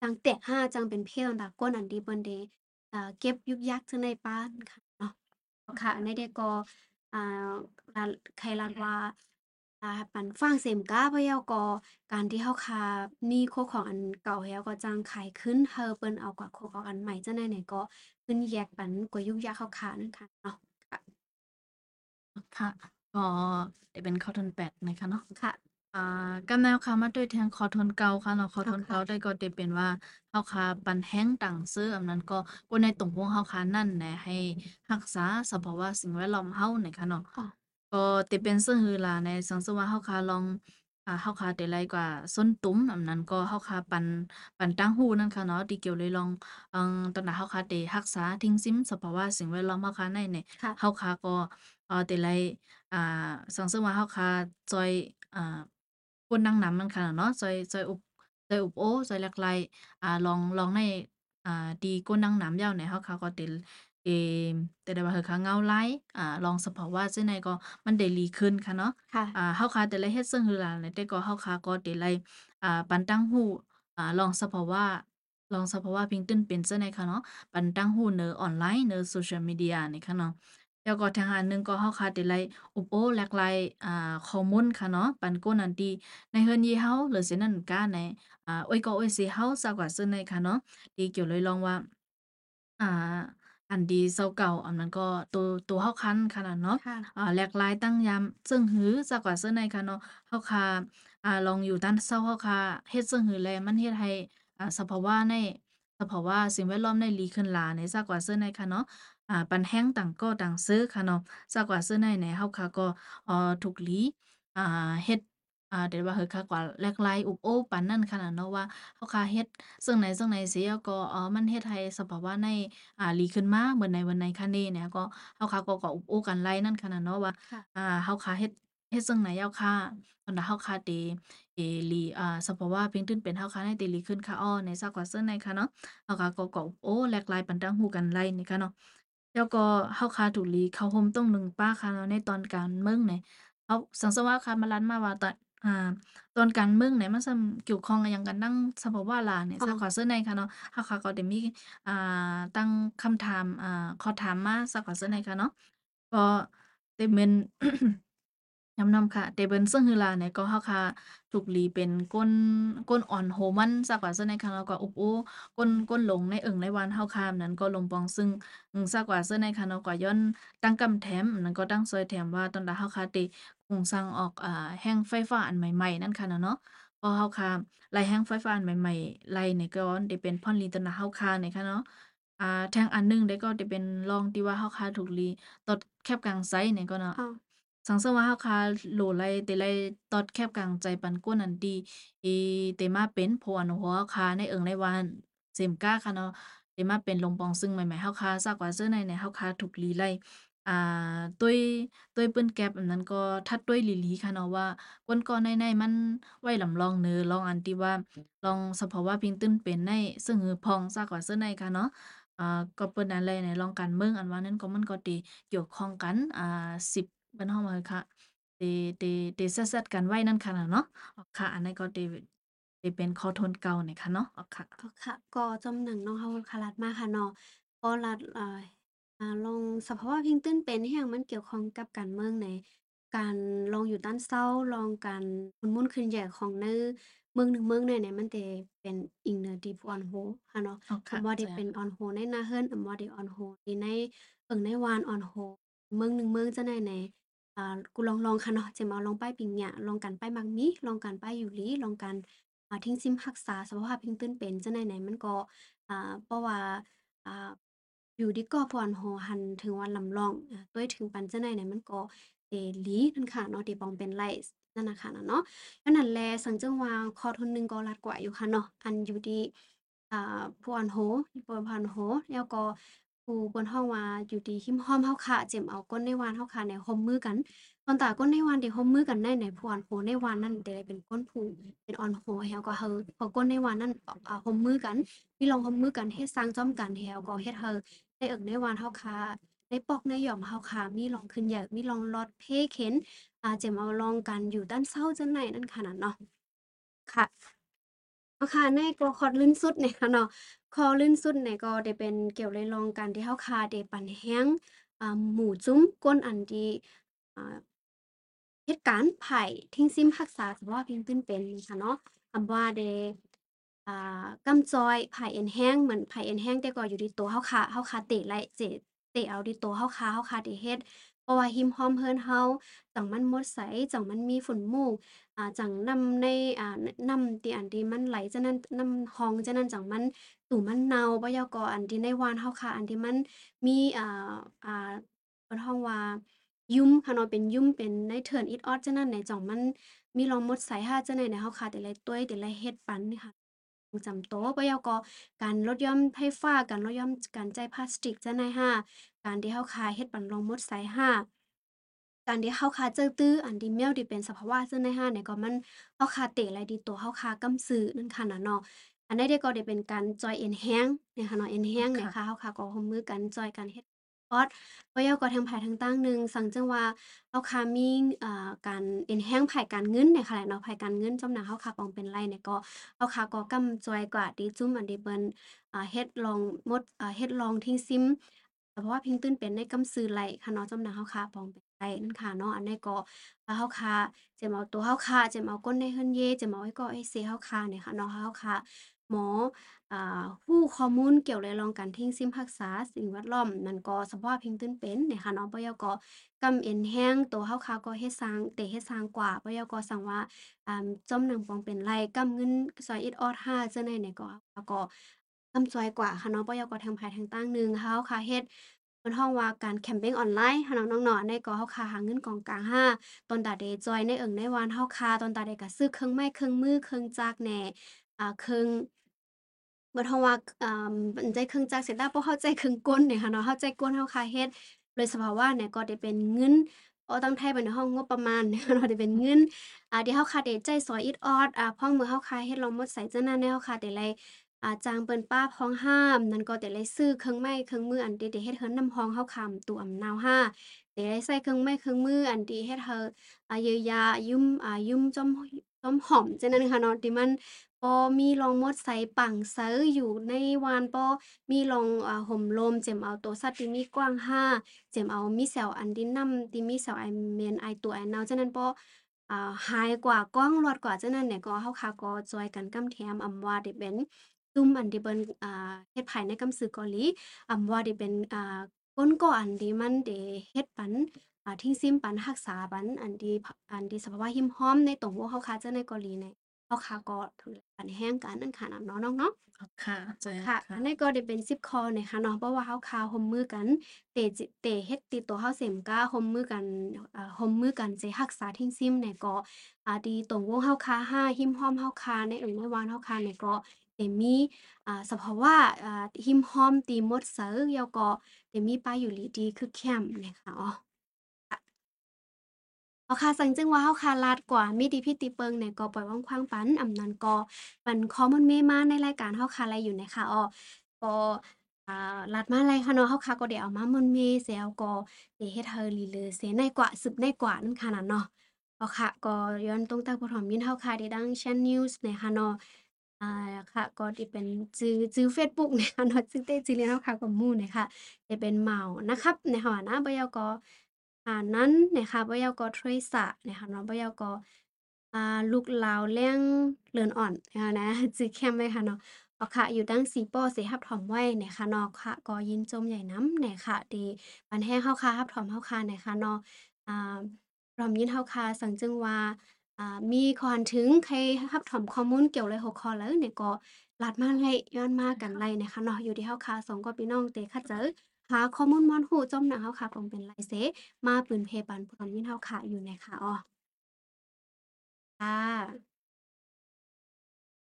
จังแตกหักจังเป็นเพศต่างก้น อันที่เปิ้นได้ อ่า เก็บยุกยักจังได๋ปานค่ะเนาะ ค่ะอันเดก็ อ่า ลาใครลาดว่า อ่า ปันฟางเสมกาพะเยาก็การที่เฮาค้ามีโคของอันเก่าแล้วก็จังขายขึ้นเฮอเปิ้นเอากว่าโคของอันใหม่จังได๋เนี่ยก็ขึ้นแยกปันกว่ายุกยักเขาค้านั่นค่ะเนาะ ค่ะ ค่ะ ก็ได้เป็นคอทนแปดนะคะเนาะ ค่ะ อ่ากำแนวค่ะมาด้วยแทงคอทนเก่าค่ะเนาะคอทนค่ะเก่าได้ก็ได้เป็นว่าเฮาค่ะปันแห้งต่างซื้อ อันนั้นก็คนในตรงพวงเฮาค่ะนั่นแหละ ให้รักษาสภาวะสิ่งแวดล้อมเฮานะคะเนาะ ค่ะ ก็ติเป็นซึ่งฮือลาในสังสว่าเฮาคาลอง อ่า เฮาคาแต่ไรกว่าส้นตุ้มอันนั้นก็เฮาคาปัน ปันตั้งหูนั่นค่ะเนาะ ที่เกี่ยวเลยลอง เอ่อ ตอนนั้นเฮาคาได้รักษาทิ้งซิมสภาวะสิ่งแวดล้อมเฮาคาในเนี่ย ค่ะ เฮาคาก็ เอ่อแต่ไรอ่า สังสว่าเฮาคาจอย อ่าก้นนางน้ำนั่นค่ะเนาะ จอย จอยอุบ จอยอุบโอจอยแลกไลอ่า ลอง ลองใน อ่า ดีก้นนางน้ำยาวเนี่ย เฮาคาก็ติ เอแต่ได้ว่าเฮาคาเงาไหลอ่า ลองสภาวะจังได๋ก็มันได้ดีขึ้นค่ะเนาะ ค่ะ อ่าเฮาคาแต่ละเฮ็ดซึ่งฮือหลาเนี่ยแต่ก็เฮาคาก็ได้ไลอ่า ปันตั้งหู้อ่า ลองสภาวะลองสภาวะพิงตื้นเป็นจังได๋ค่ะเนาะ ปันตั้งหู้เนอออนไลน์ เนอ social media นี่ค่ะเนาะ แล้วก็ทางอันหนึงก็เฮาคาได้ไลอุปโอแหลกหลาย อ่า ข้อมูลค่ะเนาะ ปันโกนอันที่ในเฮือนยีเฮาหรือสินั่นกาใน อ่า อ้อยก็อ้อยสิเฮาซากว่าซึ่งในค่ะเนาะ ที่เกี่ยวเลยลองว่า อ่า อันดีเซาเก่าอันนั้นก็ตัวตัวเฮาคันขนาดเนาะค่ะ อ่าแหลกหลายตั้งยามซึ่งหือซะกว่าเสื้อในค่ะเนาะเฮาคาอ่าลองอยู่ด้านเซาเฮาคาเฮ็ดซึ่งหือแลมันเฮ็ดให้อ่าสภาวะในสภาวะสิ่งแวดล้อมในดีขึ้นหลายในซะกว่าเสื้อในค่ะเนาะอ่าปันแห้งต่างก็ต่างซื้อค่ะเนาะซะกว่าเสื้อในเนี่ยเฮาคาก็เอ่อถูกหลีอ่าเฮ็ด อ่าเดี๋ยวว่าเฮาคากว่าแลกหลายอุบโอ้ปานนั้นขนาดเนาะว่าเฮาคาเฮ็ดซึ่งไหนซึ่งไหนเสียก็เออมันเฮ็ดให้สภาวะในอ่าดีขึ้นมาเหมือนในวันในคะนี้เนี่ยก็เฮาคาก็ก็อุบโอ้กันไลนั่นค่ะน่ะเนาะว่าค่ะ อ่าเฮาคาเฮ็ดเฮ็ดซึ่งไหนยาค่ะตอนนั้นเฮาคาเตเอลีอ่าสภาวะเพียงตื้นเป็นเฮาคาได้เตลีขึ้นค่ะอ้อในซากกว่าซึ่งในค่ะเนาะเฮาคาก็ก็อุบโอ้แลกหลายปันตั้งฮู้กันไลนี่ค่ะเนาะแล้วก็เฮาคาถูกลีเข้าห่มต้องหนึ่งป้าค่ะเนาะในตอนการเมืองเนี่ยเฮาสังสว่าค่ะมาลันมาว่าตอน อ่า ตอนการเมืองเนี่ยมันส่ำเกี่ยวข้องกับหยังกันดังสภาวะล่ะเนี่ย อ๋อซากกว่าซึ่งในค่ะเนาะเฮาคาก็ได้มี อ่า ตั้งคำถาม อ่า ข้อถามมาสักว่าจั่งใดค่ะเนาะ ก็แต่เหมือนยำนำค่ะ แต่เบิ่นซึ่งฮือลาเนี่ย ก็เฮาค่ะถูกหลีเป็นก้น ก้นอ่อนโหมันสักว่าจั่งใดค่ะ แล้วก็อุบโอ้ก้น ก้นหลงในเอิ้งในวานเฮาค่ะนั้นก็ลงปอง ซึ่ง อืมสักว่าจั่งใดค่ะเนาะ ก็ย้อนตั้งกำแถม อันนั้นก็ตั้งซอยแถมว่าตอนใดเฮาค่ะได้โครงสร้างออก อ่า แฮ่งไฟฟ้าอันใหม่ ๆ นั่นค่ะน่ะเนาะ พอเฮาค่ะไล่แฮ่งไฟฟ้าอันใหม่ ๆ ไล่นี่ก็ได้เป็นผ่อนหลีตอนใดเฮาค่ะนี่ค่ะเนาะ อ่า แทงอันหนึ่งเด็กก็จะเป็นรองที่ว่าเฮาคาถูกลีตอดแคบกลางไซเนี่ยก็เนาะ ค่ะ สังเสริมว่าเฮาคาโหลไลแต่ไลตอดแคบกลางใจปันก้นอันดีอีเตมาเป็นเพราะอันหัวเฮาคาในเอิงในวานเสมกาค่ะเนาะ เตมาเป็นลงปองซึ่งใหม่ ๆเฮาคาซากว่าเสื้อในเนี่ยเฮาคาถูกลีไล อ่าตุ้ยตุ้ยเปิ้นแก๊บอันนั้นก็ทัดตุ้ยหลีค่ะเนาะว่า ก้นก่อนในมันไว้ลำลองเนอ ลองอันที่ว่า ลองสภาวะพิงตื้นเป็นใน ซึ่งหือพองซากว่าเสื้อในค่ะเนาะ อ่า ก็เปิ้นนั่นและในลองการเมืองอันว่านั้นก็ มันก็ติเกี่ยวข้องกัน อ่า 10 บ้านเฮาว่าค่ะติติติแซ่ดกันไว้นั่นค่ะน่ะเนาะ อ๋อ ค่ะ อันนั้นก็ติติเป็นข้อทนเก่านี่ค่ะเนาะ อ๋อ ค่ะ ก็ ค่ะ ก็จำหนังเนาะเฮาคารัดมาค่ะเนาะ ก็รัด อ่า อ่า ลอง สภาวะพิงตื้นเป็นที่หยังมันเกี่ยวข้องกับการเมืองใน การลองอยู่ด้านเซาลองการหมุนมุนขึ้นแย่ของในเมืองหนึ่งเมืองใดเนี่ยมันแต่เป็นอิงเหนือ deep on ho ค่ะเนาะ อ๋อค่ะอำบ่ได้จ้ะเป็น on ho ในนาเฮิรน อำบ่ได้ on ho ที่ใน เอิ้ง ในวาน on ho เมืองหนึ่งเมืองจังได๋แหน่อ่า กูลอง ลอง ค่ะเนาะจะมาลองไปปิงหยาลองกันไปมักมี ลองกันไปอยู่หลี ลองกัน อ่า ทิ้งซิมรักษาสภาพพิงตื้นเป็นจังใดไหนมันก็ อ่า เพราะว่า อ่า อยู่ดีก็พรโหหันถึงวันลำลองด้วยถึงปันเจังใดไหนมันก็เตลีนั่นค่ะเนาะที่ปองเป็นไลนั่นนะคะเนาะอันนั้นแลสังจังว่าคอทุนหนึ่งก็รัดกว่าอยู่ค่ะเนาะอันอยู่ดีอ่าผู้อันโหผู้พันโหแล้วก็ผู้เปิ้นฮ้องว่าอยู่ดีหิมห้อมเฮาค่ะเจ็มเอาก้นในวานเฮาค่ะในร่มมือกันตอนตาก้นในวานที่ร่มมือกันได้ในผู้อันโหในวานนั้นได้เป็นก้นผูเป็นอ่อนโหแล้วก็เฮาพอก้นในวานนั้นอ่าร่วมมือกันมีลองร่มมือกันเฮ็ดสร้างจ้อมกันแล้วก็เฮ็ดเฮา ได้เอิ้นในวานเฮาค่ะในปอกในหย่อมเฮาค่ะมีลองขึ้นใหญ่มีลองลอดเพเข็นอ่าเจมเอาลองกันอยู่ด้านเศร้าจังไหนนั่นค่ะน่ะเนาะค่ะเอาค่ะในก็คอร์ดลื่นสุดเนี่ยค่ะเนาะคอลื่นสุดเนี่ยก็ได้เป็นเกี่ยวเลยลองกันที่เฮาคาได้ปั่นแฮ้งอ่าหมู่จุ้มก้นอันที่อ่าเหตุการณ์ไผ่ทิ้งซิมรักษาสภาวะพิงตื้นเป็นค่ะเนาะคำว่าได้ อ่ากำจอย ไผ่เอ็นแห้ง เหมือนไผ่เอ็นแห้งแต่ก็อยู่ที่ตัวเฮาค่ะเฮาค่ะเตะไล่ เจ เตะเอาที่ตัวเฮาค่ะเฮาค่ะได้เฮ็ด เพราะว่าหิมห้อมเฮินเฮาจั่งมันหมดไส จั่งมันมีฝุ่นมูก อ่า จั่งนำใน อ่านนำที่ อันที่มันไหลจะนั้นนำห้องจะนั้น จั่งมัน ตู้มันเน่า บ่แล้วก็อันที่ในวานเฮาค่ะ อันที่มันมี อ่า อ่า เพิ่นฮ้องว่า ยุงค่ะเนาะ เป็นยุงเป็นในเทิร์นอิดออดจังนั้นไหนจั่งมันมีรองหมดไสหาจังไหนเนี่ยเฮาค่ะแต่ละต้วยแต่ละเฮ็ดปันค่ะ จำโตบ่แล้วก็การลดย่อนไฟฟ้าการลดย่อนการใช้พลาสติกจังได๋ค่ะการที่เฮาคาเฮ็ดปันรองมดไสห้าการที่เฮาคาเจอตื้ออันที่แมวที่เป็นสภาวะซึ่งในห้าเนี่ยก็มันเฮาคาเตะอะไรดีตัวเฮาคากำซื้อนั่นค่ะนะเนาะอันนี้เด้ก็ได้เป็นการจอยเอ็นแฮงเนี่ยค่ะเนาะเอ็นแฮงเนี่ยค่ะคะเฮาคาก็ร่วมมือกันจอยกันเฮ็ด ดบ่ยาวก็ทางภายทางตั้งหนึ่งสังจังว่าเฮาคามีอ่าการเอ็นแฮงภายการเงินเนี่ยค่ะแหละเนาะภายการเงินจำหน้าเฮาคาปองเป็นไรเนี่ยก็เฮาคาก็กำจอยกว่าดีจุ้มอันที่เปิ้นอ่าเฮ็ดลองมดอ่าเฮ็ดลองทิ้งซิมเพราะว่าพิงตื้นเป็นในกำซื้อไหลค่ะเนาะจำหน้าเฮาค่ะปองเป็นไหลนั่นค่ะเนาะอันนี้ก็ว่าเฮาค่ะเจมเอาตัวเฮาค่ะเจมเอาก้นในเฮิรนเย่เจมเอาไว้ก็ไอ้เซเฮาค่ะเนี่ยค่ะเนาะเฮาค่ะ หมออ่าฮู้ข้อมูลเกี่ยวเลยลองการทิ้งซิมรักษาสิ่งแวดล้อมนั่นก็สภาวะพิงตื้นเป็นเนี่ยค่ะเนาะบ่ยาก็กำเอ็นแห้งตัวเฮาค่ะก็เฮ็ดสร้างเตเฮ็ดสร้างกว่าบ่ยาวก็สั่งว่าจมหนังปองเป็นไรกำเงินซอยอิดออดห้าจังได๋เนี่ยก็ก็กำจอยกว่าค่ะเนาะบ่ยาก็ทางภายทางตั้งหนึ่งเฮาค่ะเฮ็ดเพิ่นฮ้องว่าการแคมเปญออนไลน์หั้นเนาะน้องๆเนอันก็เฮาคาหาเงินกองกลางห้าตอนตาเดจอยในเอิงในวานเฮาคาตอนตาเดก็ซื้อเครื่องไม้เครื่องมือเครื่องจักแหน่อ่าเครื่อง เพิ่นฮ้องว่าอ่ามันใจเครื่องจักรเสร็จแล้วบ่เข้าใจเครื่องกลเนี่ยค่ะเนาะเข้าใจกลเฮาคาเฮ็ดโดยสภาวะเนี่ยก็ได้เป็นเงินเอ๋อตั้งไทยเพิ่นฮ้องงบประมาณเนี่ยเนาะได้เป็นเงินอ่าที่เฮาคาได้ใจซอยอิดออดอ่าพ้องมือเฮาคาเฮ็ดลองหมดไสจังนั้นแนวคาได้ไลอ่าจางเปิ้นป้าพ้องห้าม นั่นก็แต่เลยซื้อเครื่องไม้เครื่องมืออันที่ได้เฮ็ดเฮินนำฮ้องเฮาคำตู้อำนาวห้าแต่ได้ใส่เครื่องไม้เครื่องมืออันที่เฮ็ดเฮาอ่าเยียวยายุ่มอ่ายุ่มจอมจอมหอมจังนั้นค่ะเนาะที่มัน บ่มีรองมดใส่ปังเซออยู่ในวานบ่มีรองอ่าห่มลมเจ็มเอาตัวสัตว์ที่มีกว้างห้าเจ็มเอามีแสวอันที่นำที่มีแสวไอเมนไอตัวไอนาวจังนั้นบ่อ่าหายกว่ากว้างรอดกว่าจังนั้นเนี่ยก็เฮาค่ะก็จอยกันกำแถมอำว่าได้เป็นซุ่มอันที่เปิ้นอ่าเฮ็ดภายในกำซื้อเกาหลีอำว่าที่เป็นอ่าก้นก่ออันที่มันได้เฮ็ดปันอ่าทิ้งซิมปันรักษาปันอันที่อันที่สภาวะหิมห้อมในตรงพวกเฮาคาเจอในเกาหลีเนี่ย เฮาคาก็ถือปันแห้งกันนั่นค่ะน่ะเนาะน้องเนาะค่ะใจค่ะค่ะอันนี้ก็ได้เป็น10ข้อนะคะเนาะเพราะว่าเฮาคาร่วมมือกันเตจิเตเฮ็ดติตัวเฮาเสมการ่วมมือกันอ่าร่วมมือกันสิรักษาทิ้งซิมเนี่ยก็อ่าดีตรงวงเฮาคาห้าหิมห้อมเฮาคาในเอิ้นในวานเฮาคาเนี่ยก็ได้มีอ่าสภาวะอ่าหิมห้อมตีหมดเซอแล้วก็ได้มีป้ายอยู่หลีดีคือแคมเนี่ยค่ะอ๋อ เอาค่ะสังจึงว่าเฮาคาลาดกว่ามีดีพี่ติเปิงเนี่ยก็ปล่อยว่างขว้างปันอำนั้นก็ปันข้อมูลเมมาในรายการเฮาคาไรอยู่นะคะอ้อก็อ่าลาดมาอะไรค่ะเนาะเฮาคาก็ได้เอามามนเมเสียวก็ได้เฮ็ดเฮาลีเลอเสในกว่าสืบในกว่านั่นค่ะน่ะเนาะเอาค่ะก็ย้อนตรงตางบ่ถอมยินเฮาคาได้ดัง Chan News นะคะเนาะอ่าค่ะก็ที่เป็นชื่อชื่อเฟซบุ๊กนะคะเนาะชื่อเต้ชื่อเล่นเฮาคาก็หมู่นี่ยค่ะได้เป็นเหมานะครับในเฮาอะนะบ่ยาวก็ อ่านั้นนะคะบ่ยาวก็ถ้วยสะนะคะเนาะบ่ยาวก็อ่าลูกลาวแล้งเลินอ่อนนะคะนะจื้อแคมไว้ค่ะเนาะเอาค่ะ อยู่ดังสีป้อสิรับถอมไว้นะคะเนาะค่ะก็ยินจมใหญ่น้ำน่ค่ะดีปันแห้งเฮาค่ะรับถอมเฮาค่ะน่ค่ะเนาะอ่ารอมยินเฮาค่ะสังจึงว่าอ่ามีขอนถึงใครรับถอมข้อมูลเกี่ยวเลยหัวข้อแล้วเนี่ยก็ลาดมาไล่ย้อนมากันไล่นะคะเนาะอยู่ที่เฮาค่ะสองก็พี่น้องเตะค่ะเจอ หาข้อมูลม่อนฮู้จอมหนังเฮาค่ะปองเป็นไลเซมาปืนเพปันพร้อมยินเฮาค่ะอยู่ในค่ะอ้อค่ะ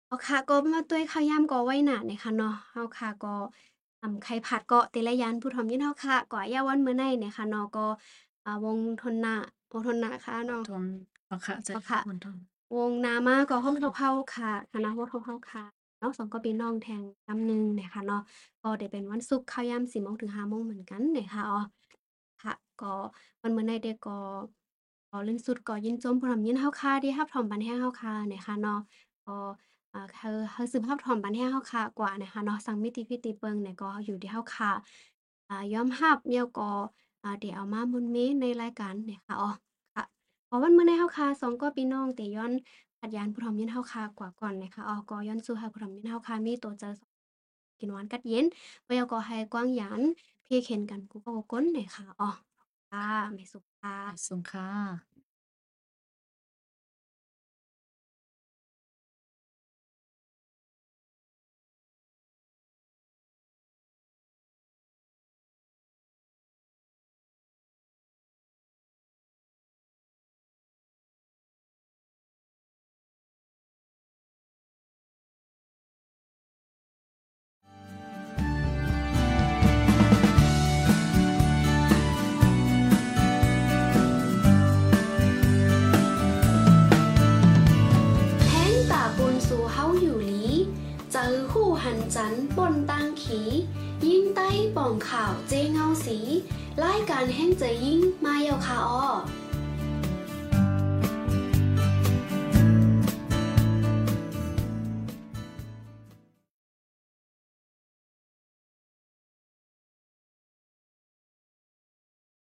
เอาค่ะก็มาด้วยข้าวยามก็ไว้หนาเนี่ยค่ะเนาะเฮาค่ะก็ทำไข่ผัดเกาะเตละยันผู้ทอมยินเฮาค่ะก่อยาวันมื้อในเนี่ยค่ะเนาะก็อ่าวงทนนะวงทนนะค่ะเนาะทนเอาค่ะใจเอาค่ะคนทนวงนามาก็ห้องเผาๆค่ะคณะห้องเผาๆค่ะ เนาะสองก็ปีน้องแทงกำหนึ่งนี่ยค่ะเนาะก็ได้เป็นวันศุกร์ข้าวยาม4โมงถึง5โมงเหมือนกันนี่ยค่ะอ๋อค่ะก็วันเมื้อในเด็กก็ก็เล่นสุดก็ยินจมพร้อมยินเฮาค่ะที่รับถอมบันแห้งเฮาค่ะเนี่ยค่ะเนาะก็อ่าเฮาเฮาสืบรับถอมบันแห้งเฮาค่ะกว่าเนี่ยค่ะเนาะสังมิติพิติเปิงเนี่ยก็อยู่ที่เฮาค่ะอ่ายอมรับเดี๋ยวก็อ่าเดี๋ยวเอามามุนเมในรายการเนี่ยค่ะอ๋อค่ะพอวันเมื้อในเฮาค่ะสองก็พี่น้องเตย้อน ขัดยานผู้ทอมยินเฮาคากว่าก่อนนะคะออกอย้อนสู่หาผู้ทอมยินเฮาคามีตัวเจอกินหวานกัดเย็นไปเอากอให้กว้างหยานเพียเข็นกันกูก็ก้นเน่ยค่ะอ๋อค่ะไม่สุขค่ะ ส่งค่ะายการแห่งใจยิ่งมาเยาคาอ้อ